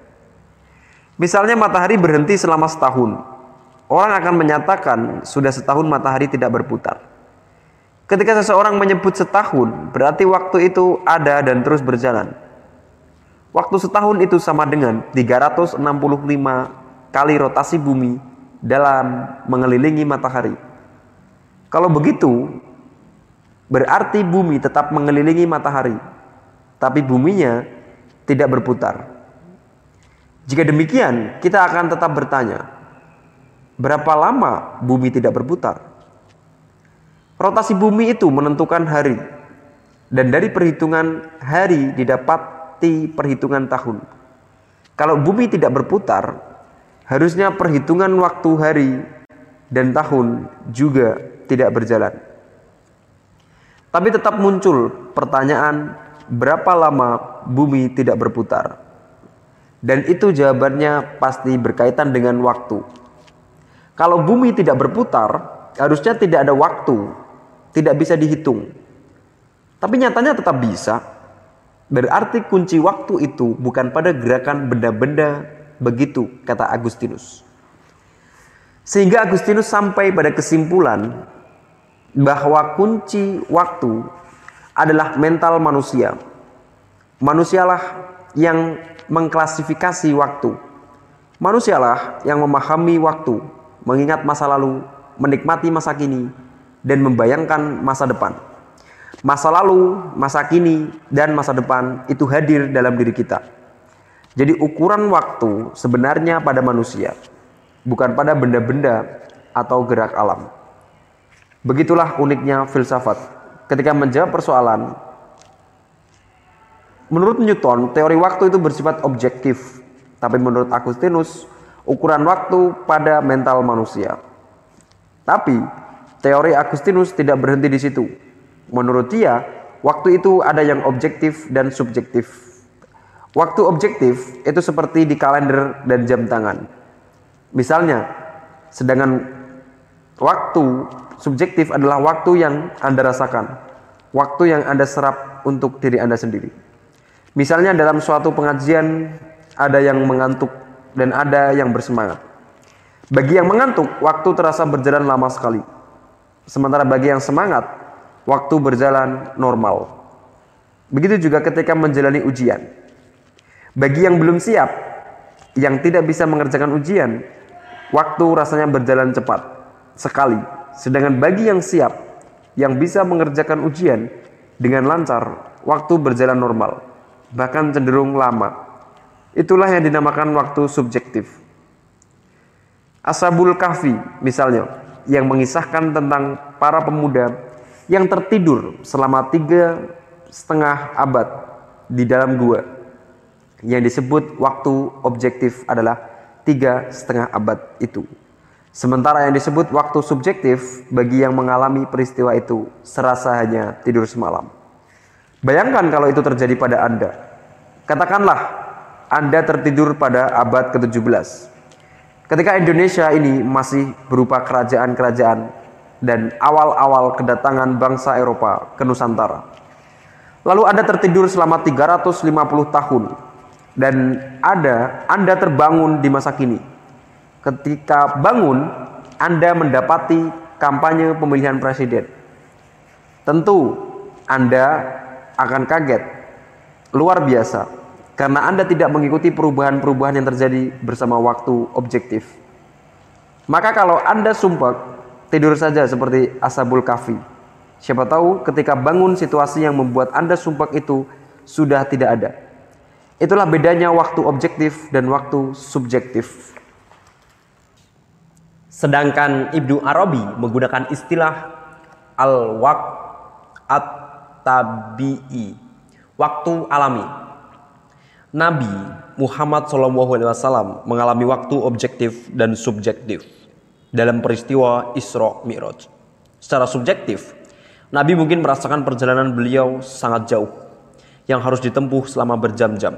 Misalnya matahari berhenti selama setahun. Orang akan menyatakan sudah setahun matahari tidak berputar. Ketika seseorang menyebut setahun, berarti waktu itu ada dan terus berjalan. Waktu setahun itu sama dengan 365 kali rotasi bumi dalam mengelilingi matahari. Kalau begitu, berarti bumi tetap mengelilingi matahari, tapi buminya tidak berputar. Jika demikian, kita akan tetap bertanya, berapa lama bumi tidak berputar? Rotasi bumi itu menentukan hari. Dan dari perhitungan hari didapati perhitungan tahun. Kalau bumi tidak berputar, harusnya perhitungan waktu hari dan tahun juga tidak berjalan. Tapi tetap muncul pertanyaan berapa lama bumi tidak berputar. Dan itu jawabannya pasti berkaitan dengan waktu. Kalau bumi tidak berputar, harusnya tidak ada waktu tidak bisa dihitung. Tapi nyatanya tetap bisa. Berarti kunci waktu itu bukan pada gerakan benda-benda begitu, kata Agustinus. Sehingga Agustinus sampai pada kesimpulan bahwa kunci waktu adalah mental manusia. Manusialah yang mengklasifikasi waktu. Manusialah yang memahami waktu, mengingat masa lalu, menikmati masa kini, dan membayangkan masa depan. Masa lalu, masa kini, dan masa depan itu hadir dalam diri kita. Jadi ukuran waktu sebenarnya pada manusia, bukan pada benda-benda atau gerak alam. Begitulah uniknya filsafat. Ketika menjawab persoalan, menurut Newton, teori waktu itu bersifat objektif. Tapi menurut Agustinus, ukuran waktu pada mental manusia. Tapi Teori Agustinus tidak berhenti di situ. Menurut dia, waktu itu ada yang objektif dan subjektif. Waktu objektif itu seperti di kalender dan jam tangan. Misalnya, sedangkan waktu subjektif adalah waktu yang Anda rasakan, waktu yang Anda serap untuk diri Anda sendiri. Misalnya dalam suatu pengajian ada yang mengantuk dan ada yang bersemangat. Bagi yang mengantuk, waktu terasa berjalan lama sekali. Sementara bagi yang semangat, waktu berjalan normal. Begitu juga ketika menjalani ujian. Bagi yang belum siap, yang tidak bisa mengerjakan ujian, waktu rasanya berjalan cepat sekali. Sedangkan bagi yang siap, yang bisa mengerjakan ujian dengan lancar, waktu berjalan normal, bahkan cenderung lama. Itulah yang dinamakan waktu subjektif. Asabul Kahfi misalnya, yang mengisahkan tentang para pemuda yang tertidur selama tiga setengah abad di dalam gua yang disebut waktu objektif adalah tiga setengah abad itu. Sementara yang disebut waktu subjektif bagi yang mengalami peristiwa itu serasa hanya tidur semalam. Bayangkan kalau itu terjadi pada Anda. Katakanlah Anda tertidur pada abad ke-17 Ketika Indonesia ini masih berupa kerajaan-kerajaan dan awal-awal kedatangan bangsa Eropa ke Nusantara. Lalu Anda tertidur selama 350 tahun dan ada Anda terbangun di masa kini. Ketika bangun, Anda mendapati kampanye pemilihan presiden. Tentu Anda akan kaget. Luar biasa karena Anda tidak mengikuti perubahan-perubahan yang terjadi bersama waktu objektif. Maka kalau Anda sumpah, tidur saja seperti Asabul Kafi. Siapa tahu ketika bangun situasi yang membuat Anda sumpah itu sudah tidak ada. Itulah bedanya waktu objektif dan waktu subjektif. Sedangkan Ibnu Arabi menggunakan istilah al-waqt at-tabi'i, waktu alami. Nabi Muhammad SAW mengalami waktu objektif dan subjektif dalam peristiwa Isra Mi'raj. Secara subjektif, Nabi mungkin merasakan perjalanan beliau sangat jauh yang harus ditempuh selama berjam-jam.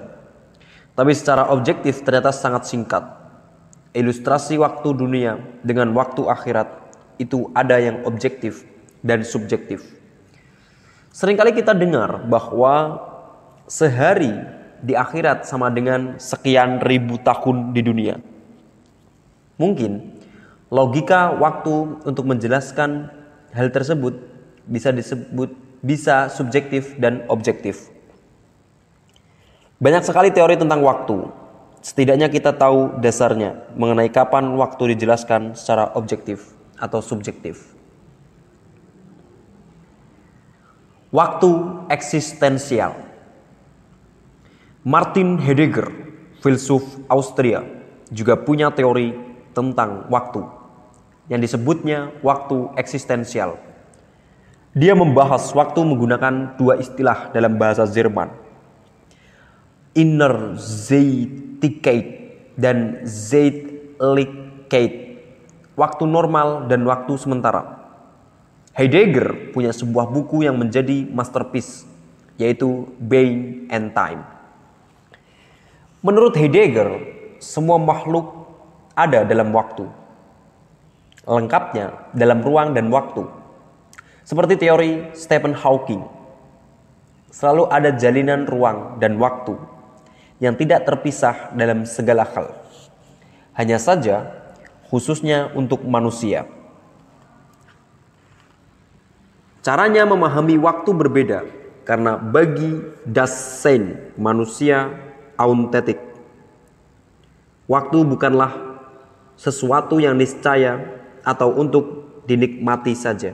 Tapi secara objektif ternyata sangat singkat. Ilustrasi waktu dunia dengan waktu akhirat itu ada yang objektif dan subjektif. Seringkali kita dengar bahwa sehari di akhirat sama dengan sekian ribu tahun di dunia. Mungkin logika waktu untuk menjelaskan hal tersebut bisa disebut bisa subjektif dan objektif. Banyak sekali teori tentang waktu. Setidaknya kita tahu dasarnya mengenai kapan waktu dijelaskan secara objektif atau subjektif. Waktu eksistensial. Martin Heidegger, filsuf Austria, juga punya teori tentang waktu yang disebutnya waktu eksistensial. Dia membahas waktu menggunakan dua istilah dalam bahasa Jerman. Inner Zeitigkeit dan Zeitlichkeit. Waktu normal dan waktu sementara. Heidegger punya sebuah buku yang menjadi masterpiece, yaitu Being and Time. Menurut Heidegger, semua makhluk ada dalam waktu. Lengkapnya dalam ruang dan waktu. Seperti teori Stephen Hawking. Selalu ada jalinan ruang dan waktu yang tidak terpisah dalam segala hal. Hanya saja khususnya untuk manusia. Caranya memahami waktu berbeda karena bagi Dasein manusia auntetik. Waktu bukanlah sesuatu yang niscaya atau untuk dinikmati saja.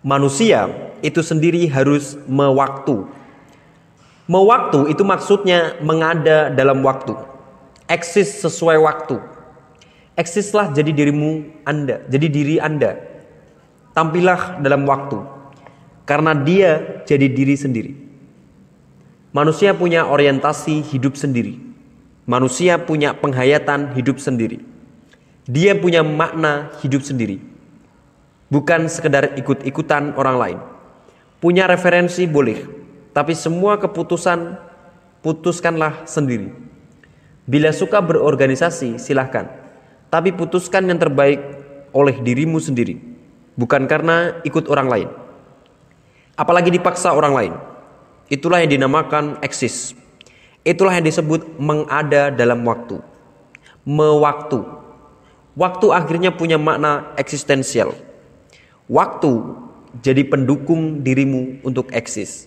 Manusia itu sendiri harus mewaktu. Mewaktu itu maksudnya mengada dalam waktu. Eksis sesuai waktu. Eksislah jadi dirimu Anda, jadi diri Anda tampillah dalam waktu karena dia jadi diri sendiri. Manusia punya orientasi hidup sendiri. Manusia punya penghayatan hidup sendiri. Dia punya makna hidup sendiri. Bukan sekedar ikut-ikutan orang lain. Punya referensi boleh, tapi semua keputusan putuskanlah sendiri. Bila suka berorganisasi, silahkan. Tapi putuskan yang terbaik oleh dirimu sendiri bukan karena ikut orang lain. Apalagi dipaksa orang lain. Itulah yang dinamakan eksis. Itulah yang disebut mengada dalam waktu. Mewaktu. Waktu akhirnya punya makna eksistensial. Waktu jadi pendukung dirimu untuk eksis.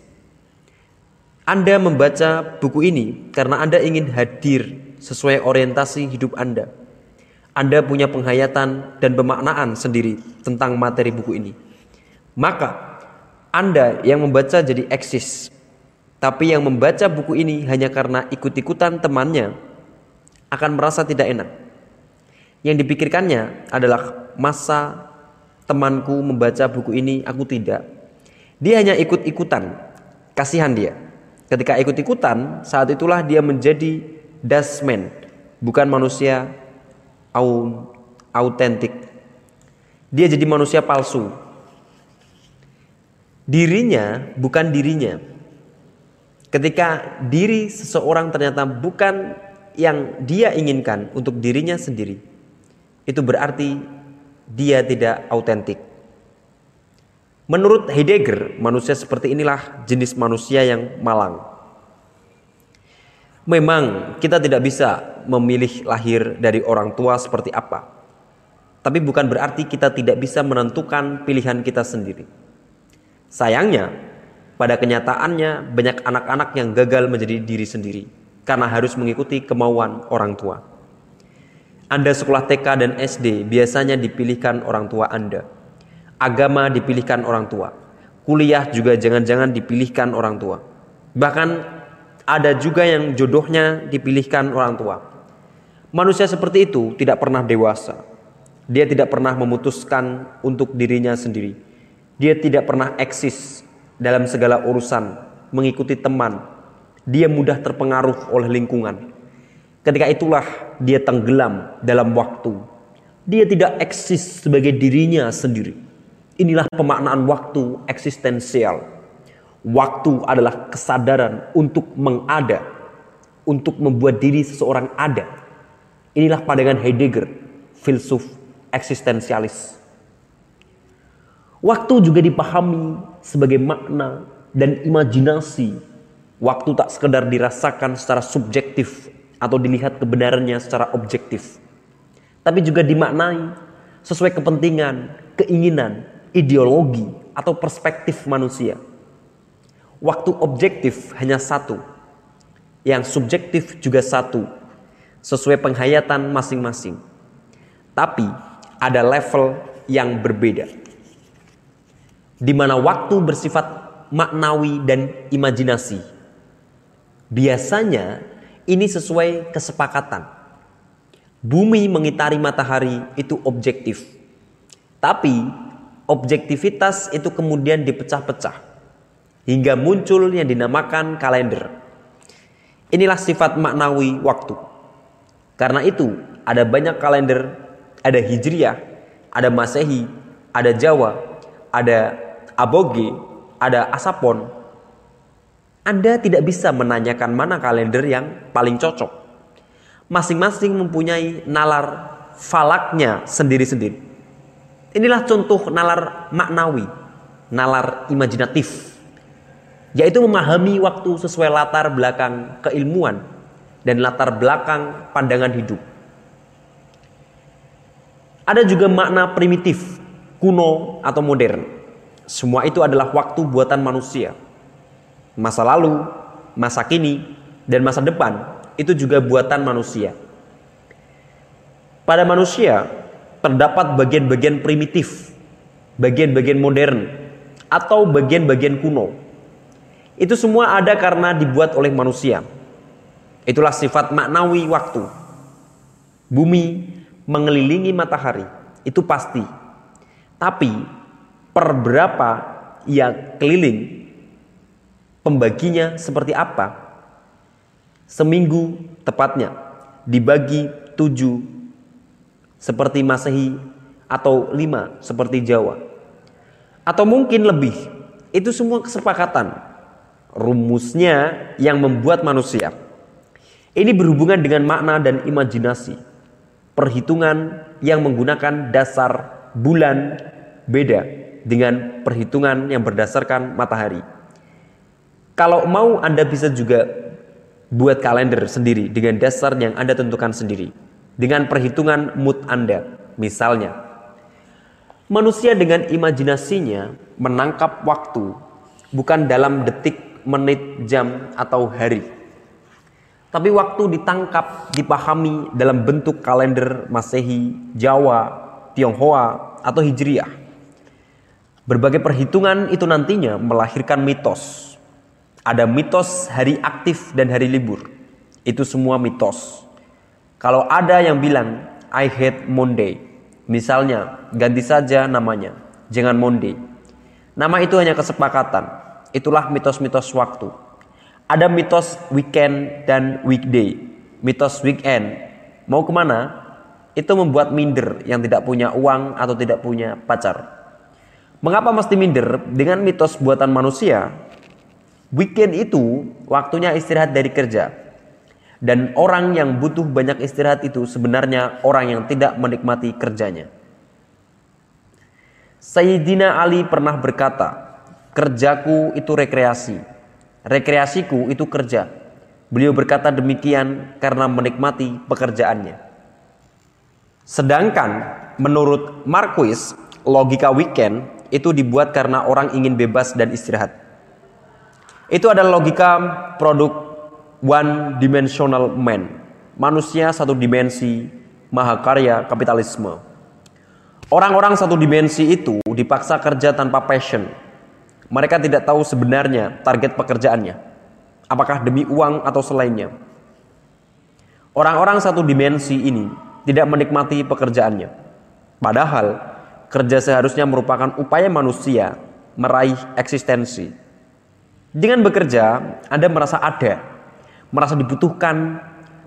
Anda membaca buku ini karena Anda ingin hadir sesuai orientasi hidup Anda anda punya penghayatan dan pemaknaan sendiri tentang materi buku ini. Maka Anda yang membaca jadi eksis. Tapi yang membaca buku ini hanya karena ikut-ikutan temannya akan merasa tidak enak. Yang dipikirkannya adalah masa temanku membaca buku ini, aku tidak. Dia hanya ikut-ikutan. Kasihan dia. Ketika ikut-ikutan, saat itulah dia menjadi dasman, bukan manusia autentik. Dia jadi manusia palsu. Dirinya bukan dirinya. Ketika diri seseorang ternyata bukan yang dia inginkan untuk dirinya sendiri, itu berarti dia tidak autentik. Menurut Heidegger, manusia seperti inilah jenis manusia yang malang. Memang kita tidak bisa memilih lahir dari orang tua seperti apa. Tapi bukan berarti kita tidak bisa menentukan pilihan kita sendiri. Sayangnya, pada kenyataannya banyak anak-anak yang gagal menjadi diri sendiri karena harus mengikuti kemauan orang tua. Anda sekolah TK dan SD biasanya dipilihkan orang tua Anda. Agama dipilihkan orang tua. Kuliah juga jangan-jangan dipilihkan orang tua. Bahkan ada juga yang jodohnya dipilihkan orang tua. Manusia seperti itu tidak pernah dewasa. Dia tidak pernah memutuskan untuk dirinya sendiri. Dia tidak pernah eksis dalam segala urusan, mengikuti teman. Dia mudah terpengaruh oleh lingkungan. Ketika itulah dia tenggelam dalam waktu. Dia tidak eksis sebagai dirinya sendiri. Inilah pemaknaan waktu eksistensial Waktu adalah kesadaran untuk mengada, untuk membuat diri seseorang ada. Inilah pandangan Heidegger, filsuf eksistensialis. Waktu juga dipahami sebagai makna dan imajinasi. Waktu tak sekedar dirasakan secara subjektif atau dilihat kebenarannya secara objektif. Tapi juga dimaknai sesuai kepentingan, keinginan, ideologi, atau perspektif manusia. Waktu objektif hanya satu, yang subjektif juga satu, sesuai penghayatan masing-masing. Tapi ada level yang berbeda, di mana waktu bersifat maknawi dan imajinasi. Biasanya ini sesuai kesepakatan. Bumi mengitari matahari itu objektif. Tapi objektivitas itu kemudian dipecah-pecah hingga muncul yang dinamakan kalender. Inilah sifat maknawi waktu. Karena itu, ada banyak kalender, ada Hijriah, ada Masehi, ada Jawa, ada Aboge, ada Asapon. Anda tidak bisa menanyakan mana kalender yang paling cocok. Masing-masing mempunyai nalar falaknya sendiri-sendiri. Inilah contoh nalar maknawi, nalar imajinatif, yaitu memahami waktu sesuai latar belakang keilmuan dan latar belakang pandangan hidup. Ada juga makna primitif, kuno atau modern. Semua itu adalah waktu buatan manusia. Masa lalu, masa kini, dan masa depan itu juga buatan manusia. Pada manusia, terdapat bagian-bagian primitif, bagian-bagian modern, atau bagian-bagian kuno. Itu semua ada karena dibuat oleh manusia. Itulah sifat maknawi waktu. Bumi mengelilingi matahari, itu pasti. Tapi per berapa ia keliling, pembaginya seperti apa? Seminggu tepatnya dibagi tujuh seperti Masehi atau lima seperti Jawa. Atau mungkin lebih. Itu semua kesepakatan. Rumusnya yang membuat manusia. Ini berhubungan dengan makna dan imajinasi. Perhitungan yang menggunakan dasar bulan beda dengan perhitungan yang berdasarkan matahari. Kalau mau Anda bisa juga buat kalender sendiri dengan dasar yang Anda tentukan sendiri dengan perhitungan mood Anda. Misalnya, manusia dengan imajinasinya menangkap waktu bukan dalam detik, menit, jam, atau hari. Tapi waktu ditangkap, dipahami dalam bentuk kalender Masehi, Jawa, Tionghoa, atau Hijriah. Berbagai perhitungan itu nantinya melahirkan mitos. Ada mitos hari aktif dan hari libur. Itu semua mitos. Kalau ada yang bilang I hate Monday, misalnya ganti saja namanya, jangan Monday. Nama itu hanya kesepakatan. Itulah mitos-mitos waktu. Ada mitos weekend dan weekday. Mitos weekend mau ke mana? Itu membuat minder yang tidak punya uang atau tidak punya pacar. Mengapa mesti minder? Dengan mitos buatan manusia, weekend itu waktunya istirahat dari kerja. Dan orang yang butuh banyak istirahat itu sebenarnya orang yang tidak menikmati kerjanya. Sayyidina Ali pernah berkata, kerjaku itu rekreasi, rekreasiku itu kerja. Beliau berkata demikian karena menikmati pekerjaannya. Sedangkan menurut Marquis, logika weekend itu dibuat karena orang ingin bebas dan istirahat. Itu adalah logika produk one dimensional man. Manusia satu dimensi, mahakarya kapitalisme. Orang-orang satu dimensi itu dipaksa kerja tanpa passion. Mereka tidak tahu sebenarnya target pekerjaannya. Apakah demi uang atau selainnya. Orang-orang satu dimensi ini tidak menikmati pekerjaannya. Padahal kerja seharusnya merupakan upaya manusia meraih eksistensi. Dengan bekerja, Anda merasa ada, merasa dibutuhkan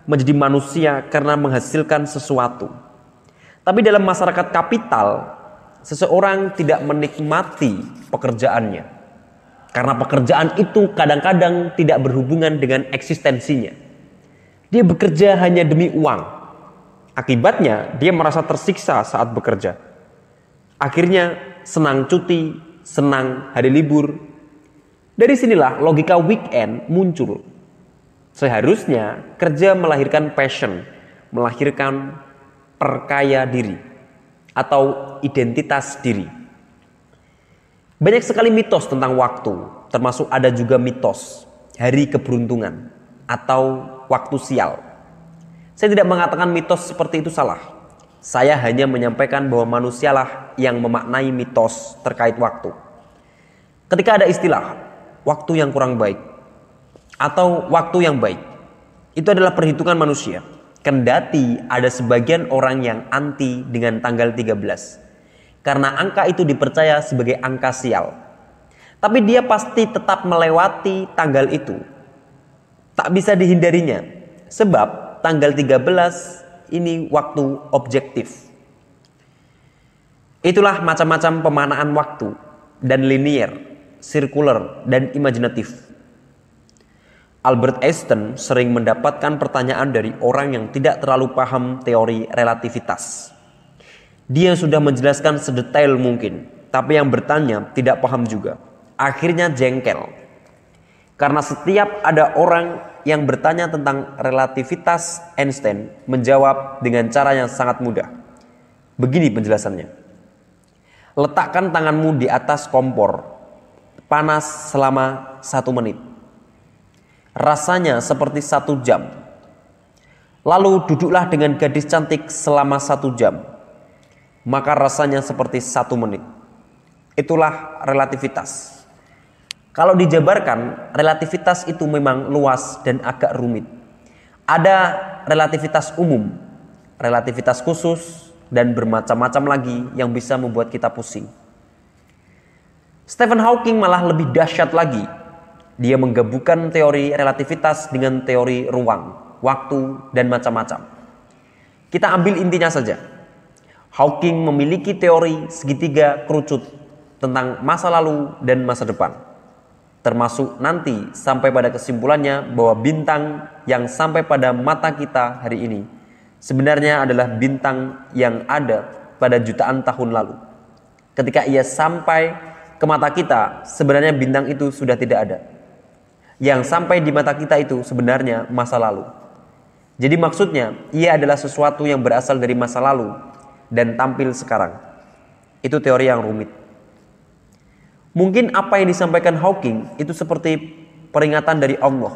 menjadi manusia karena menghasilkan sesuatu. Tapi dalam masyarakat kapital, seseorang tidak menikmati pekerjaannya. Karena pekerjaan itu kadang-kadang tidak berhubungan dengan eksistensinya. Dia bekerja hanya demi uang. Akibatnya, dia merasa tersiksa saat bekerja. Akhirnya, senang cuti, senang hari libur. Dari sinilah logika weekend muncul Seharusnya kerja melahirkan passion, melahirkan perkaya diri atau identitas diri. Banyak sekali mitos tentang waktu, termasuk ada juga mitos hari keberuntungan atau waktu sial. Saya tidak mengatakan mitos seperti itu salah. Saya hanya menyampaikan bahwa manusialah yang memaknai mitos terkait waktu. Ketika ada istilah waktu yang kurang baik, atau waktu yang baik. Itu adalah perhitungan manusia. Kendati ada sebagian orang yang anti dengan tanggal 13. karena angka itu dipercaya sebagai angka sial. Tapi dia pasti tetap melewati tanggal itu. Tak bisa dihindarinya. Sebab tanggal 13 ini waktu objektif. Itulah macam-macam pemanaan waktu dan linier, sirkuler, dan imajinatif. Albert Einstein sering mendapatkan pertanyaan dari orang yang tidak terlalu paham teori relativitas. Dia sudah menjelaskan sedetail mungkin, tapi yang bertanya tidak paham juga. Akhirnya jengkel. Karena setiap ada orang yang bertanya tentang relativitas Einstein menjawab dengan cara yang sangat mudah. Begini penjelasannya. Letakkan tanganmu di atas kompor, panas selama satu menit rasanya seperti satu jam. Lalu duduklah dengan gadis cantik selama satu jam, maka rasanya seperti satu menit. Itulah relativitas. Kalau dijabarkan, relativitas itu memang luas dan agak rumit. Ada relativitas umum, relativitas khusus, dan bermacam-macam lagi yang bisa membuat kita pusing. Stephen Hawking malah lebih dahsyat lagi dia menggabungkan teori relativitas dengan teori ruang, waktu, dan macam-macam. Kita ambil intinya saja. Hawking memiliki teori segitiga kerucut tentang masa lalu dan masa depan. Termasuk nanti sampai pada kesimpulannya bahwa bintang yang sampai pada mata kita hari ini sebenarnya adalah bintang yang ada pada jutaan tahun lalu. Ketika ia sampai ke mata kita, sebenarnya bintang itu sudah tidak ada yang sampai di mata kita itu sebenarnya masa lalu. Jadi maksudnya, ia adalah sesuatu yang berasal dari masa lalu dan tampil sekarang. Itu teori yang rumit. Mungkin apa yang disampaikan Hawking itu seperti peringatan dari Allah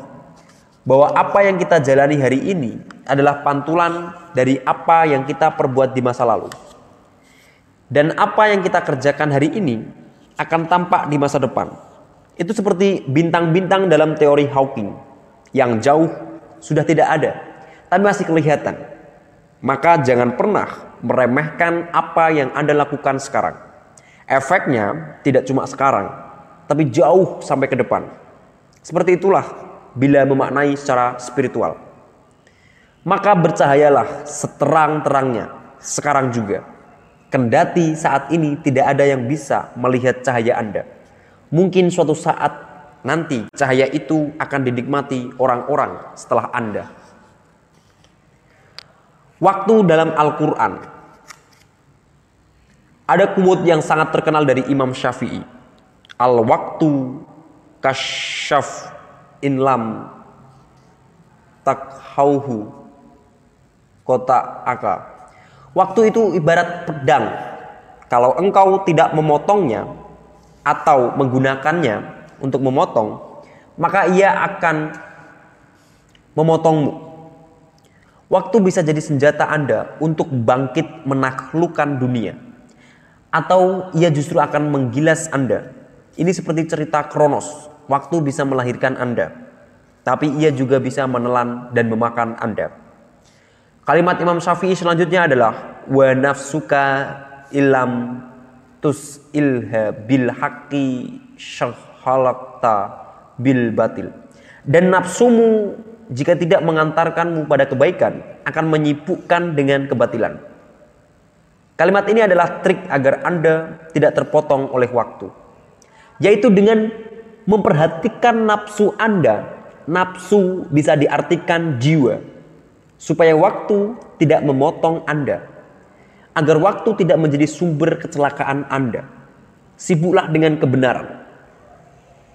bahwa apa yang kita jalani hari ini adalah pantulan dari apa yang kita perbuat di masa lalu. Dan apa yang kita kerjakan hari ini akan tampak di masa depan. Itu seperti bintang-bintang dalam teori Hawking yang jauh sudah tidak ada, tapi masih kelihatan. Maka jangan pernah meremehkan apa yang Anda lakukan sekarang. Efeknya tidak cuma sekarang, tapi jauh sampai ke depan. Seperti itulah bila memaknai secara spiritual. Maka bercahayalah seterang-terangnya sekarang juga. Kendati saat ini tidak ada yang bisa melihat cahaya Anda Mungkin suatu saat nanti cahaya itu akan dinikmati orang-orang setelah Anda. Waktu dalam Al-Quran. Ada quote yang sangat terkenal dari Imam Syafi'i. Al-waktu kasyaf inlam takhauhu kota aka. Waktu itu ibarat pedang. Kalau engkau tidak memotongnya, atau menggunakannya untuk memotong, maka ia akan memotongmu. Waktu bisa jadi senjata Anda untuk bangkit menaklukkan dunia. Atau ia justru akan menggilas Anda. Ini seperti cerita Kronos. Waktu bisa melahirkan Anda. Tapi ia juga bisa menelan dan memakan Anda. Kalimat Imam Syafi'i selanjutnya adalah wa nafsuka ilam tus ilha bil haqqi syakhalakta bil batil. Dan nafsumu jika tidak mengantarkanmu pada kebaikan akan menyibukkan dengan kebatilan. Kalimat ini adalah trik agar Anda tidak terpotong oleh waktu. Yaitu dengan memperhatikan nafsu Anda, nafsu bisa diartikan jiwa. Supaya waktu tidak memotong Anda agar waktu tidak menjadi sumber kecelakaan Anda. Sibuklah dengan kebenaran.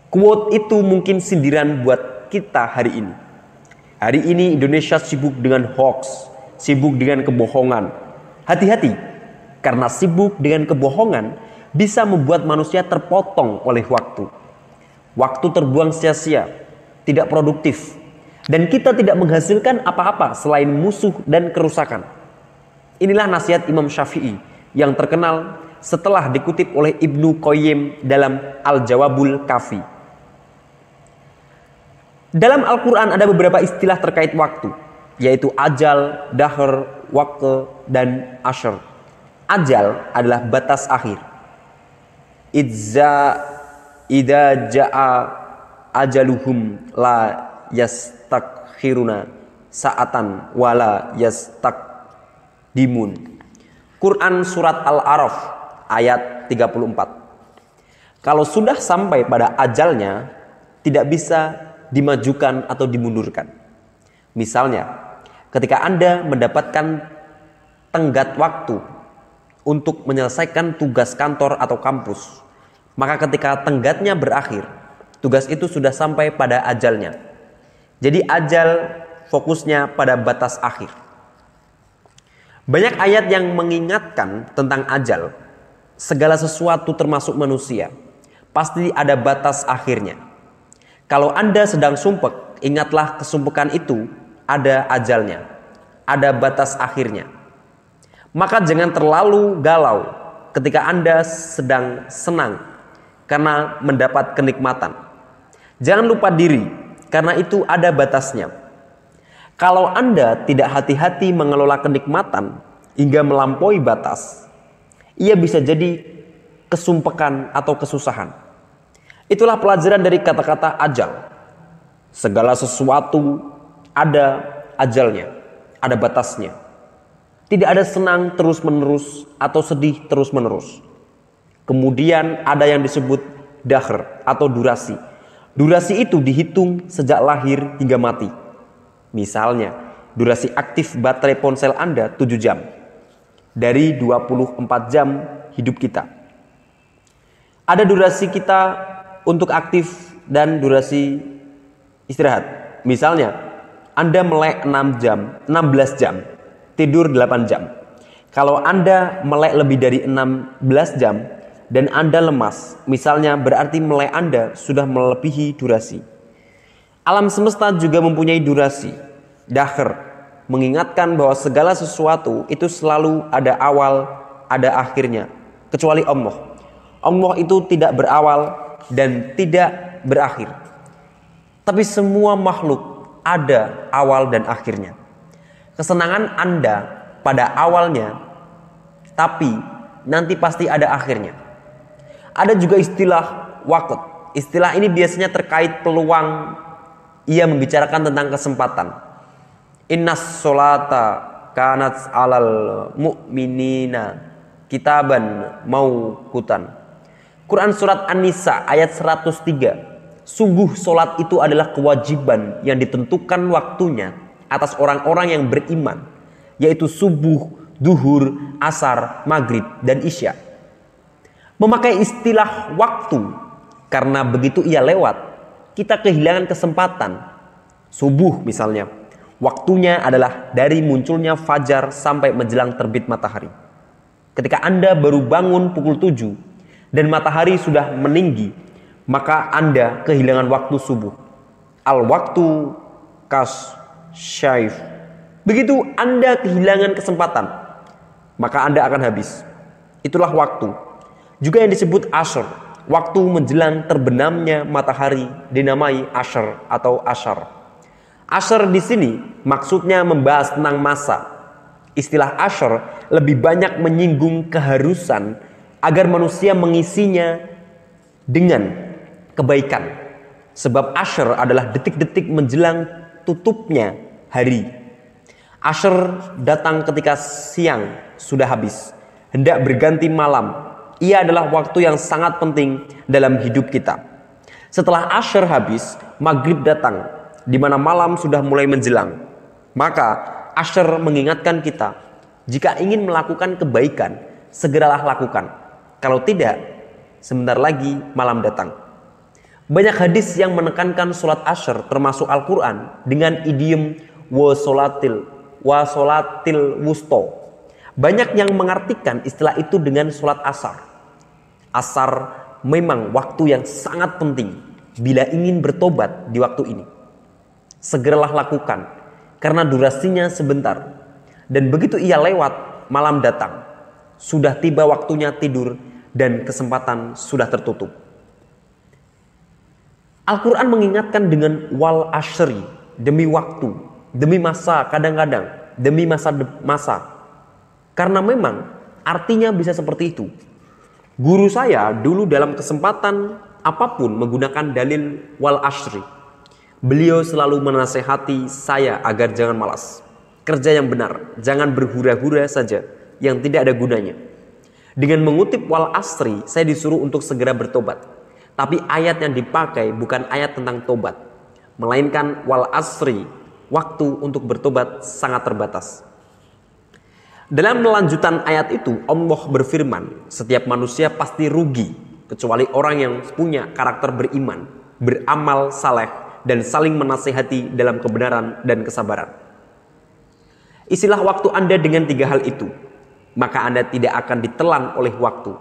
Quote itu mungkin sindiran buat kita hari ini. Hari ini Indonesia sibuk dengan hoax, sibuk dengan kebohongan. Hati-hati, karena sibuk dengan kebohongan bisa membuat manusia terpotong oleh waktu. Waktu terbuang sia-sia, tidak produktif, dan kita tidak menghasilkan apa-apa selain musuh dan kerusakan. Inilah nasihat Imam Syafi'i yang terkenal setelah dikutip oleh Ibnu Qayyim dalam Al-Jawabul Kafi. Dalam Al-Quran ada beberapa istilah terkait waktu, yaitu ajal, dahr, waktu, dan ashr. Ajal adalah batas akhir. Idza idza jaa ajaluhum la yastakhiruna sa'atan wala yastakdimun. Quran surat Al-Araf ayat 34. Kalau sudah sampai pada ajalnya tidak bisa dimajukan atau dimundurkan. Misalnya, ketika Anda mendapatkan tenggat waktu untuk menyelesaikan tugas kantor atau kampus, maka ketika tenggatnya berakhir, tugas itu sudah sampai pada ajalnya. Jadi ajal fokusnya pada batas akhir. Banyak ayat yang mengingatkan tentang ajal. Segala sesuatu termasuk manusia. Pasti ada batas akhirnya. Kalau Anda sedang sumpek, ingatlah kesumpekan itu ada ajalnya. Ada batas akhirnya. Maka jangan terlalu galau ketika Anda sedang senang karena mendapat kenikmatan. Jangan lupa diri, karena itu ada batasnya. Kalau Anda tidak hati-hati mengelola kenikmatan hingga melampaui batas, ia bisa jadi kesumpekan atau kesusahan. Itulah pelajaran dari kata-kata ajal. Segala sesuatu ada ajalnya, ada batasnya. Tidak ada senang terus-menerus atau sedih terus-menerus. Kemudian ada yang disebut dahr atau durasi. Durasi itu dihitung sejak lahir hingga mati. Misalnya, durasi aktif baterai ponsel Anda 7 jam. Dari 24 jam hidup kita. Ada durasi kita untuk aktif dan durasi istirahat. Misalnya, Anda melek 6 jam, 16 jam, tidur 8 jam. Kalau Anda melek lebih dari 16 jam, dan Anda lemas, misalnya berarti melek Anda sudah melebihi durasi. Alam semesta juga mempunyai durasi, daher, mengingatkan bahwa segala sesuatu itu selalu ada awal, ada akhirnya, kecuali Allah. Allah itu tidak berawal dan tidak berakhir. Tapi semua makhluk ada awal dan akhirnya. Kesenangan Anda pada awalnya, tapi nanti pasti ada akhirnya. Ada juga istilah waktu. Istilah ini biasanya terkait peluang ia membicarakan tentang kesempatan. Innas solata kanat alal mu'minina kitaban mau hutan. Quran surat An-Nisa ayat 103. Sungguh solat itu adalah kewajiban yang ditentukan waktunya atas orang-orang yang beriman. Yaitu subuh, duhur, asar, maghrib, dan isya. Memakai istilah waktu karena begitu ia lewat kita kehilangan kesempatan. Subuh misalnya waktunya adalah dari munculnya fajar sampai menjelang terbit matahari. Ketika anda baru bangun pukul 7 dan matahari sudah meninggi maka anda kehilangan waktu subuh. Al waktu kas syaif begitu anda kehilangan kesempatan maka anda akan habis itulah waktu juga yang disebut asr, waktu menjelang terbenamnya matahari dinamai asr atau ashar. Asr di sini maksudnya membahas tentang masa. Istilah asr lebih banyak menyinggung keharusan agar manusia mengisinya dengan kebaikan. Sebab asr adalah detik-detik menjelang tutupnya hari. Asr datang ketika siang sudah habis, hendak berganti malam ia adalah waktu yang sangat penting dalam hidup kita. Setelah Asyr habis, maghrib datang, di mana malam sudah mulai menjelang. Maka Asyr mengingatkan kita, jika ingin melakukan kebaikan, segeralah lakukan. Kalau tidak, sebentar lagi malam datang. Banyak hadis yang menekankan sholat Asyr termasuk Al-Quran dengan idiom wa solatil, wa solatil wusto. Banyak yang mengartikan istilah itu dengan sholat asar. Asar memang waktu yang sangat penting bila ingin bertobat di waktu ini. Segeralah lakukan karena durasinya sebentar. Dan begitu ia lewat, malam datang. Sudah tiba waktunya tidur dan kesempatan sudah tertutup. Al-Quran mengingatkan dengan wal ashri, demi waktu, demi masa kadang-kadang, demi masa masa. Karena memang Artinya bisa seperti itu. Guru saya dulu dalam kesempatan apa pun menggunakan dalil wal ashri. Beliau selalu menasehati saya agar jangan malas. Kerja yang benar, jangan berhura-hura saja yang tidak ada gunanya. Dengan mengutip wal asri, saya disuruh untuk segera bertobat. Tapi ayat yang dipakai bukan ayat tentang tobat, melainkan wal asri, waktu untuk bertobat sangat terbatas. Dalam melanjutan ayat itu, Allah berfirman, setiap manusia pasti rugi, kecuali orang yang punya karakter beriman, beramal saleh, dan saling menasehati dalam kebenaran dan kesabaran. Isilah waktu Anda dengan tiga hal itu, maka Anda tidak akan ditelan oleh waktu.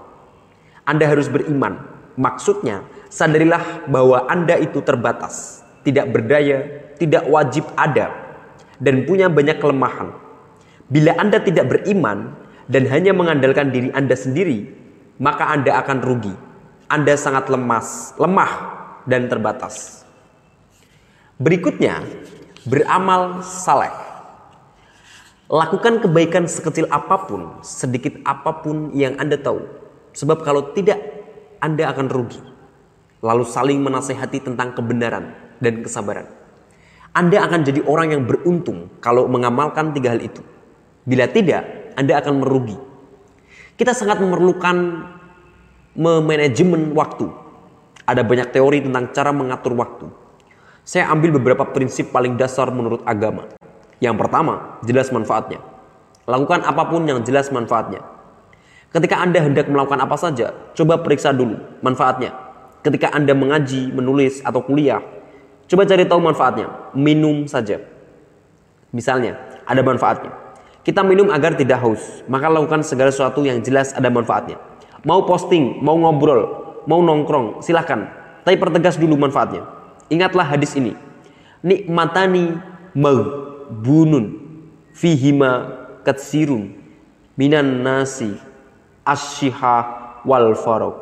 Anda harus beriman, maksudnya sadarilah bahwa Anda itu terbatas, tidak berdaya, tidak wajib ada, dan punya banyak kelemahan Bila Anda tidak beriman dan hanya mengandalkan diri Anda sendiri, maka Anda akan rugi. Anda sangat lemas, lemah dan terbatas. Berikutnya, beramal saleh. Lakukan kebaikan sekecil apa pun, sedikit apa pun yang Anda tahu. Sebab kalau tidak, Anda akan rugi. Lalu saling menasehati tentang kebenaran dan kesabaran. Anda akan jadi orang yang beruntung kalau mengamalkan tiga hal itu. Bila tidak, Anda akan merugi. Kita sangat memerlukan memanajemen waktu. Ada banyak teori tentang cara mengatur waktu. Saya ambil beberapa prinsip paling dasar menurut agama. Yang pertama, jelas manfaatnya. Lakukan apa pun yang jelas manfaatnya. Ketika Anda hendak melakukan apa saja, coba periksa dulu manfaatnya. Ketika Anda mengaji, menulis, atau kuliah, coba cari tahu manfaatnya. Minum saja. Misalnya, ada manfaatnya. Kita minum agar tidak haus, maka lakukan segala sesuatu yang jelas ada manfaatnya. Mau posting, mau ngobrol, mau nongkrong, silahkan. Tapi pertegas dulu manfaatnya. Ingatlah hadis ini. Nikmatani magbunun fihima katsirun minan nasi asyiha wal farok.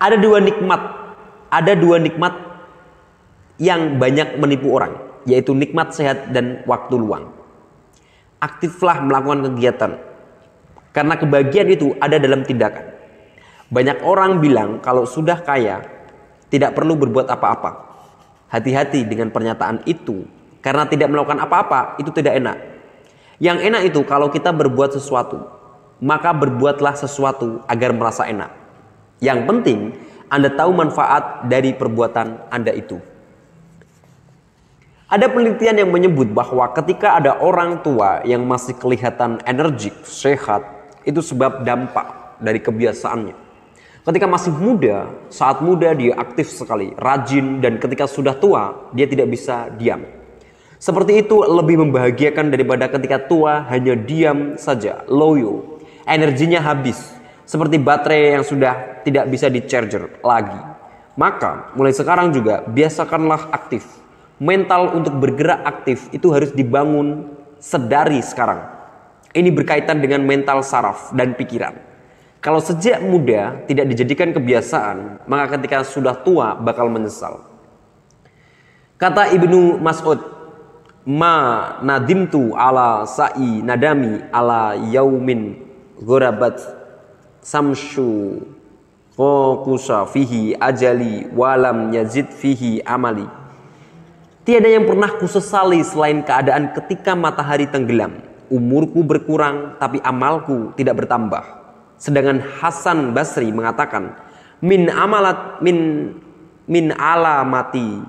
Ada dua nikmat, ada dua nikmat yang banyak menipu orang, yaitu nikmat sehat dan waktu luang aktiflah melakukan kegiatan. Karena kebahagiaan itu ada dalam tindakan. Banyak orang bilang kalau sudah kaya tidak perlu berbuat apa-apa. Hati-hati dengan pernyataan itu karena tidak melakukan apa-apa itu tidak enak. Yang enak itu kalau kita berbuat sesuatu, maka berbuatlah sesuatu agar merasa enak. Yang penting Anda tahu manfaat dari perbuatan Anda itu. Ada penelitian yang menyebut bahwa ketika ada orang tua yang masih kelihatan energik, sehat, itu sebab dampak dari kebiasaannya. Ketika masih muda, saat muda dia aktif sekali, rajin, dan ketika sudah tua, dia tidak bisa diam. Seperti itu lebih membahagiakan daripada ketika tua hanya diam saja, loyo, energinya habis, seperti baterai yang sudah tidak bisa di charger lagi. Maka mulai sekarang juga biasakanlah aktif, mental untuk bergerak aktif itu harus dibangun sedari sekarang. Ini berkaitan dengan mental saraf dan pikiran. Kalau sejak muda tidak dijadikan kebiasaan, maka ketika sudah tua bakal menyesal. Kata Ibnu Mas'ud, "Ma nadimtu ala sa'i nadami ala yaumin ghurabat samshu fokusa fihi ajali walam yazid fihi amali." Tiada yang pernah kusesali selain keadaan ketika matahari tenggelam. Umurku berkurang tapi amalku tidak bertambah. Sedangkan Hasan Basri mengatakan, min amalat min min alamati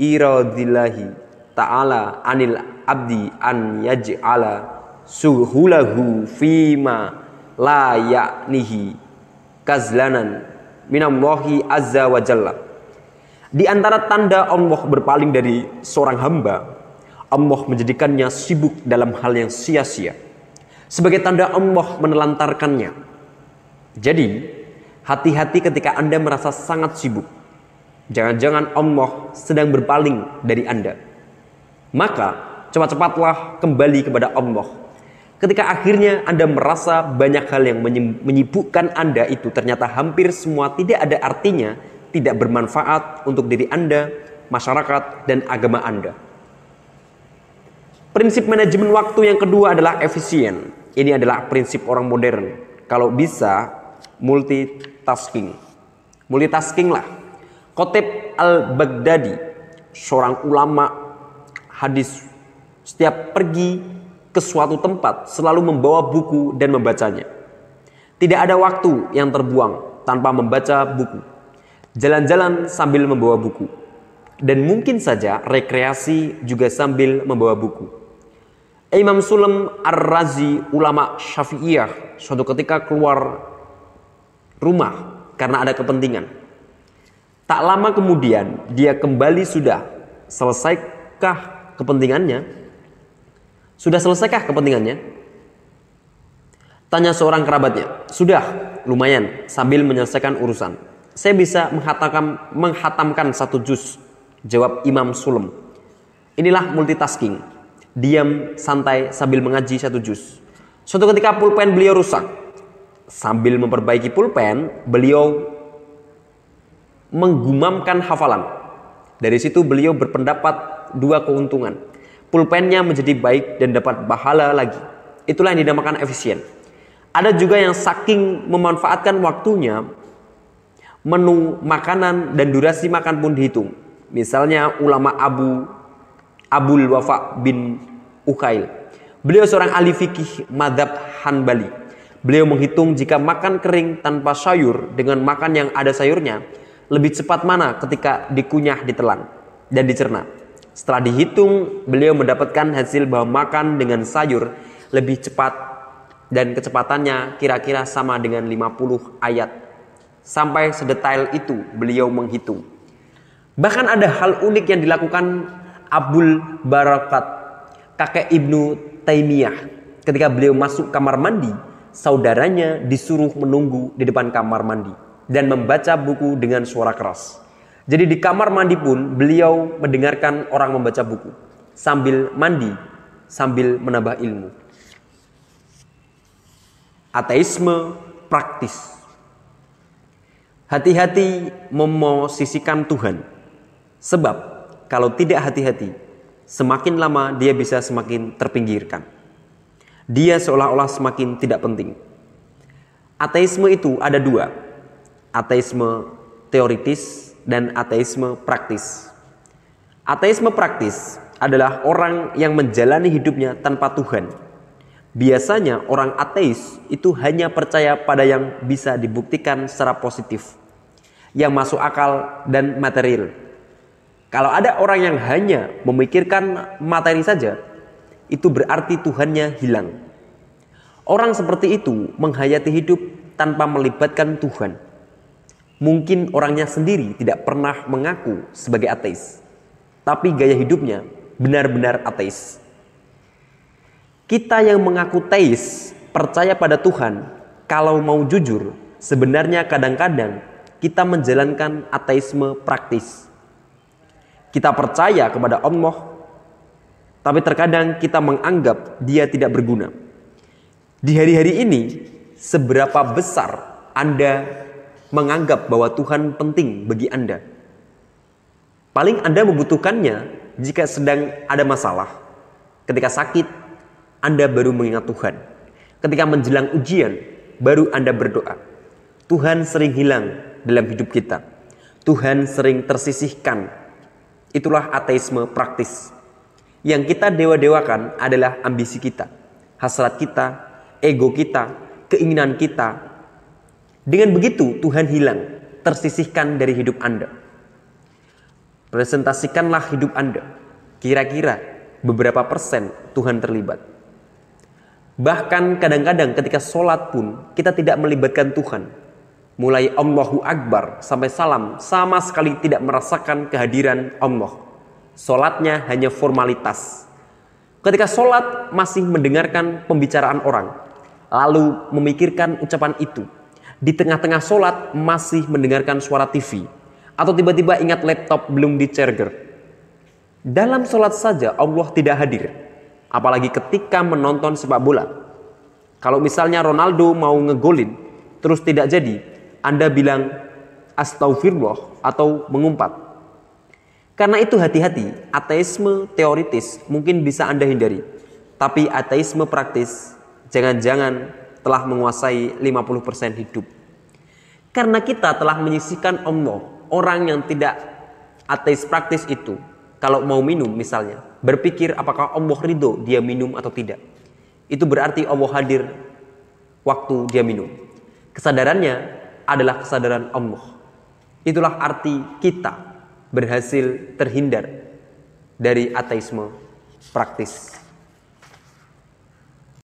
iradillahi ta'ala anil abdi an yaj'ala suhulahu fima la ya'nihi kazlanan minallahi azza wa jalla di antara tanda Allah berpaling dari seorang hamba, Allah menjadikannya sibuk dalam hal yang sia-sia. Sebagai tanda Allah menelantarkannya. Jadi, hati-hati ketika Anda merasa sangat sibuk. Jangan-jangan Allah sedang berpaling dari Anda. Maka, cepat-cepatlah kembali kepada Allah. Ketika akhirnya Anda merasa banyak hal yang menyibukkan Anda itu ternyata hampir semua tidak ada artinya, tidak bermanfaat untuk diri Anda, masyarakat, dan agama Anda. Prinsip manajemen waktu yang kedua adalah efisien. Ini adalah prinsip orang modern. Kalau bisa multitasking. Multitasking lah. Kotib al-Baghdadi, seorang ulama hadis, setiap pergi ke suatu tempat selalu membawa buku dan membacanya. Tidak ada waktu yang terbuang tanpa membaca buku. Jalan-jalan sambil membawa buku. Dan mungkin saja rekreasi juga sambil membawa buku. Imam Sulam Ar-Razi, ulama Syafi'iyah, suatu ketika keluar rumah karena ada kepentingan. Tak lama kemudian dia kembali sudah selesaikah kepentingannya? Sudah selesaikah kepentingannya? Tanya seorang kerabatnya. Sudah, lumayan sambil menyelesaikan urusan. Saya bisa menghatamkan, menghatamkan satu juz. Jawab Imam Sulam. Inilah multitasking. Diam santai sambil mengaji satu juz. Suatu ketika pulpen beliau rusak. Sambil memperbaiki pulpen, beliau menggumamkan hafalan. Dari situ beliau berpendapat dua keuntungan. Pulpennya menjadi baik dan dapat bahala lagi. Itulah yang dinamakan efisien. Ada juga yang saking memanfaatkan waktunya, menu makanan dan durasi makan pun dihitung. Misalnya ulama Abu Abul Wafa bin Ukail. Beliau seorang ahli fikih madhab Hanbali. Beliau menghitung jika makan kering tanpa sayur dengan makan yang ada sayurnya, lebih cepat mana ketika dikunyah ditelan dan dicerna. Setelah dihitung, beliau mendapatkan hasil bahwa makan dengan sayur lebih cepat dan kecepatannya kira-kira sama dengan 50 ayat. Sampai sedetail itu beliau menghitung. Bahkan ada hal unik yang dilakukan Abdul Barakat, kakek Ibnu Taimiyah. Ketika beliau masuk kamar mandi, saudaranya disuruh menunggu di depan kamar mandi dan membaca buku dengan suara keras. Jadi di kamar mandi pun beliau mendengarkan orang membaca buku sambil mandi, sambil menambah ilmu ateisme praktis. Hati-hati memosisikan Tuhan. Sebab kalau tidak hati-hati, semakin lama dia bisa semakin terpinggirkan. Dia seolah-olah semakin tidak penting. Ateisme itu ada dua. Ateisme teoritis dan ateisme praktis. Ateisme praktis adalah orang yang menjalani hidupnya tanpa Tuhan Biasanya orang ateis itu hanya percaya pada yang bisa dibuktikan secara positif, yang masuk akal dan material. Kalau ada orang yang hanya memikirkan materi saja, itu berarti Tuhannya hilang. Orang seperti itu menghayati hidup tanpa melibatkan Tuhan. Mungkin orangnya sendiri tidak pernah mengaku sebagai ateis, tapi gaya hidupnya benar-benar ateis. Kita yang mengaku teis, percaya pada Tuhan, kalau mau jujur, sebenarnya kadang-kadang kita menjalankan ateisme praktis. Kita percaya kepada Allah, tapi terkadang kita menganggap dia tidak berguna. Di hari-hari ini, seberapa besar Anda menganggap bahwa Tuhan penting bagi Anda? Paling Anda membutuhkannya jika sedang ada masalah, ketika sakit, anda baru mengingat Tuhan. Ketika menjelang ujian, baru Anda berdoa. Tuhan sering hilang dalam hidup kita. Tuhan sering tersisihkan. Itulah ateisme praktis. Yang kita dewa-dewakan adalah ambisi kita, hasrat kita, ego kita, keinginan kita. Dengan begitu Tuhan hilang, tersisihkan dari hidup Anda. Presentasikanlah hidup Anda. Kira-kira beberapa persen Tuhan terlibat. Bahkan kadang-kadang ketika sholat pun kita tidak melibatkan Tuhan. Mulai Allahu Akbar sampai salam sama sekali tidak merasakan kehadiran Allah. Sholatnya hanya formalitas. Ketika sholat masih mendengarkan pembicaraan orang. Lalu memikirkan ucapan itu. Di tengah-tengah sholat masih mendengarkan suara TV. Atau tiba-tiba ingat laptop belum di charger. Dalam sholat saja Allah tidak hadir Apalagi ketika menonton sepak bola. Kalau misalnya Ronaldo mau ngegolin, terus tidak jadi, Anda bilang astagfirullah atau mengumpat. Karena itu hati-hati, ateisme teoritis mungkin bisa Anda hindari. Tapi ateisme praktis jangan-jangan telah menguasai 50% hidup. Karena kita telah menyisihkan Allah, orang yang tidak ateis praktis itu, kalau mau minum misalnya, berpikir apakah Allah ridho dia minum atau tidak. Itu berarti Allah hadir waktu dia minum. Kesadarannya adalah kesadaran Allah. Itulah arti kita berhasil terhindar dari ateisme praktis.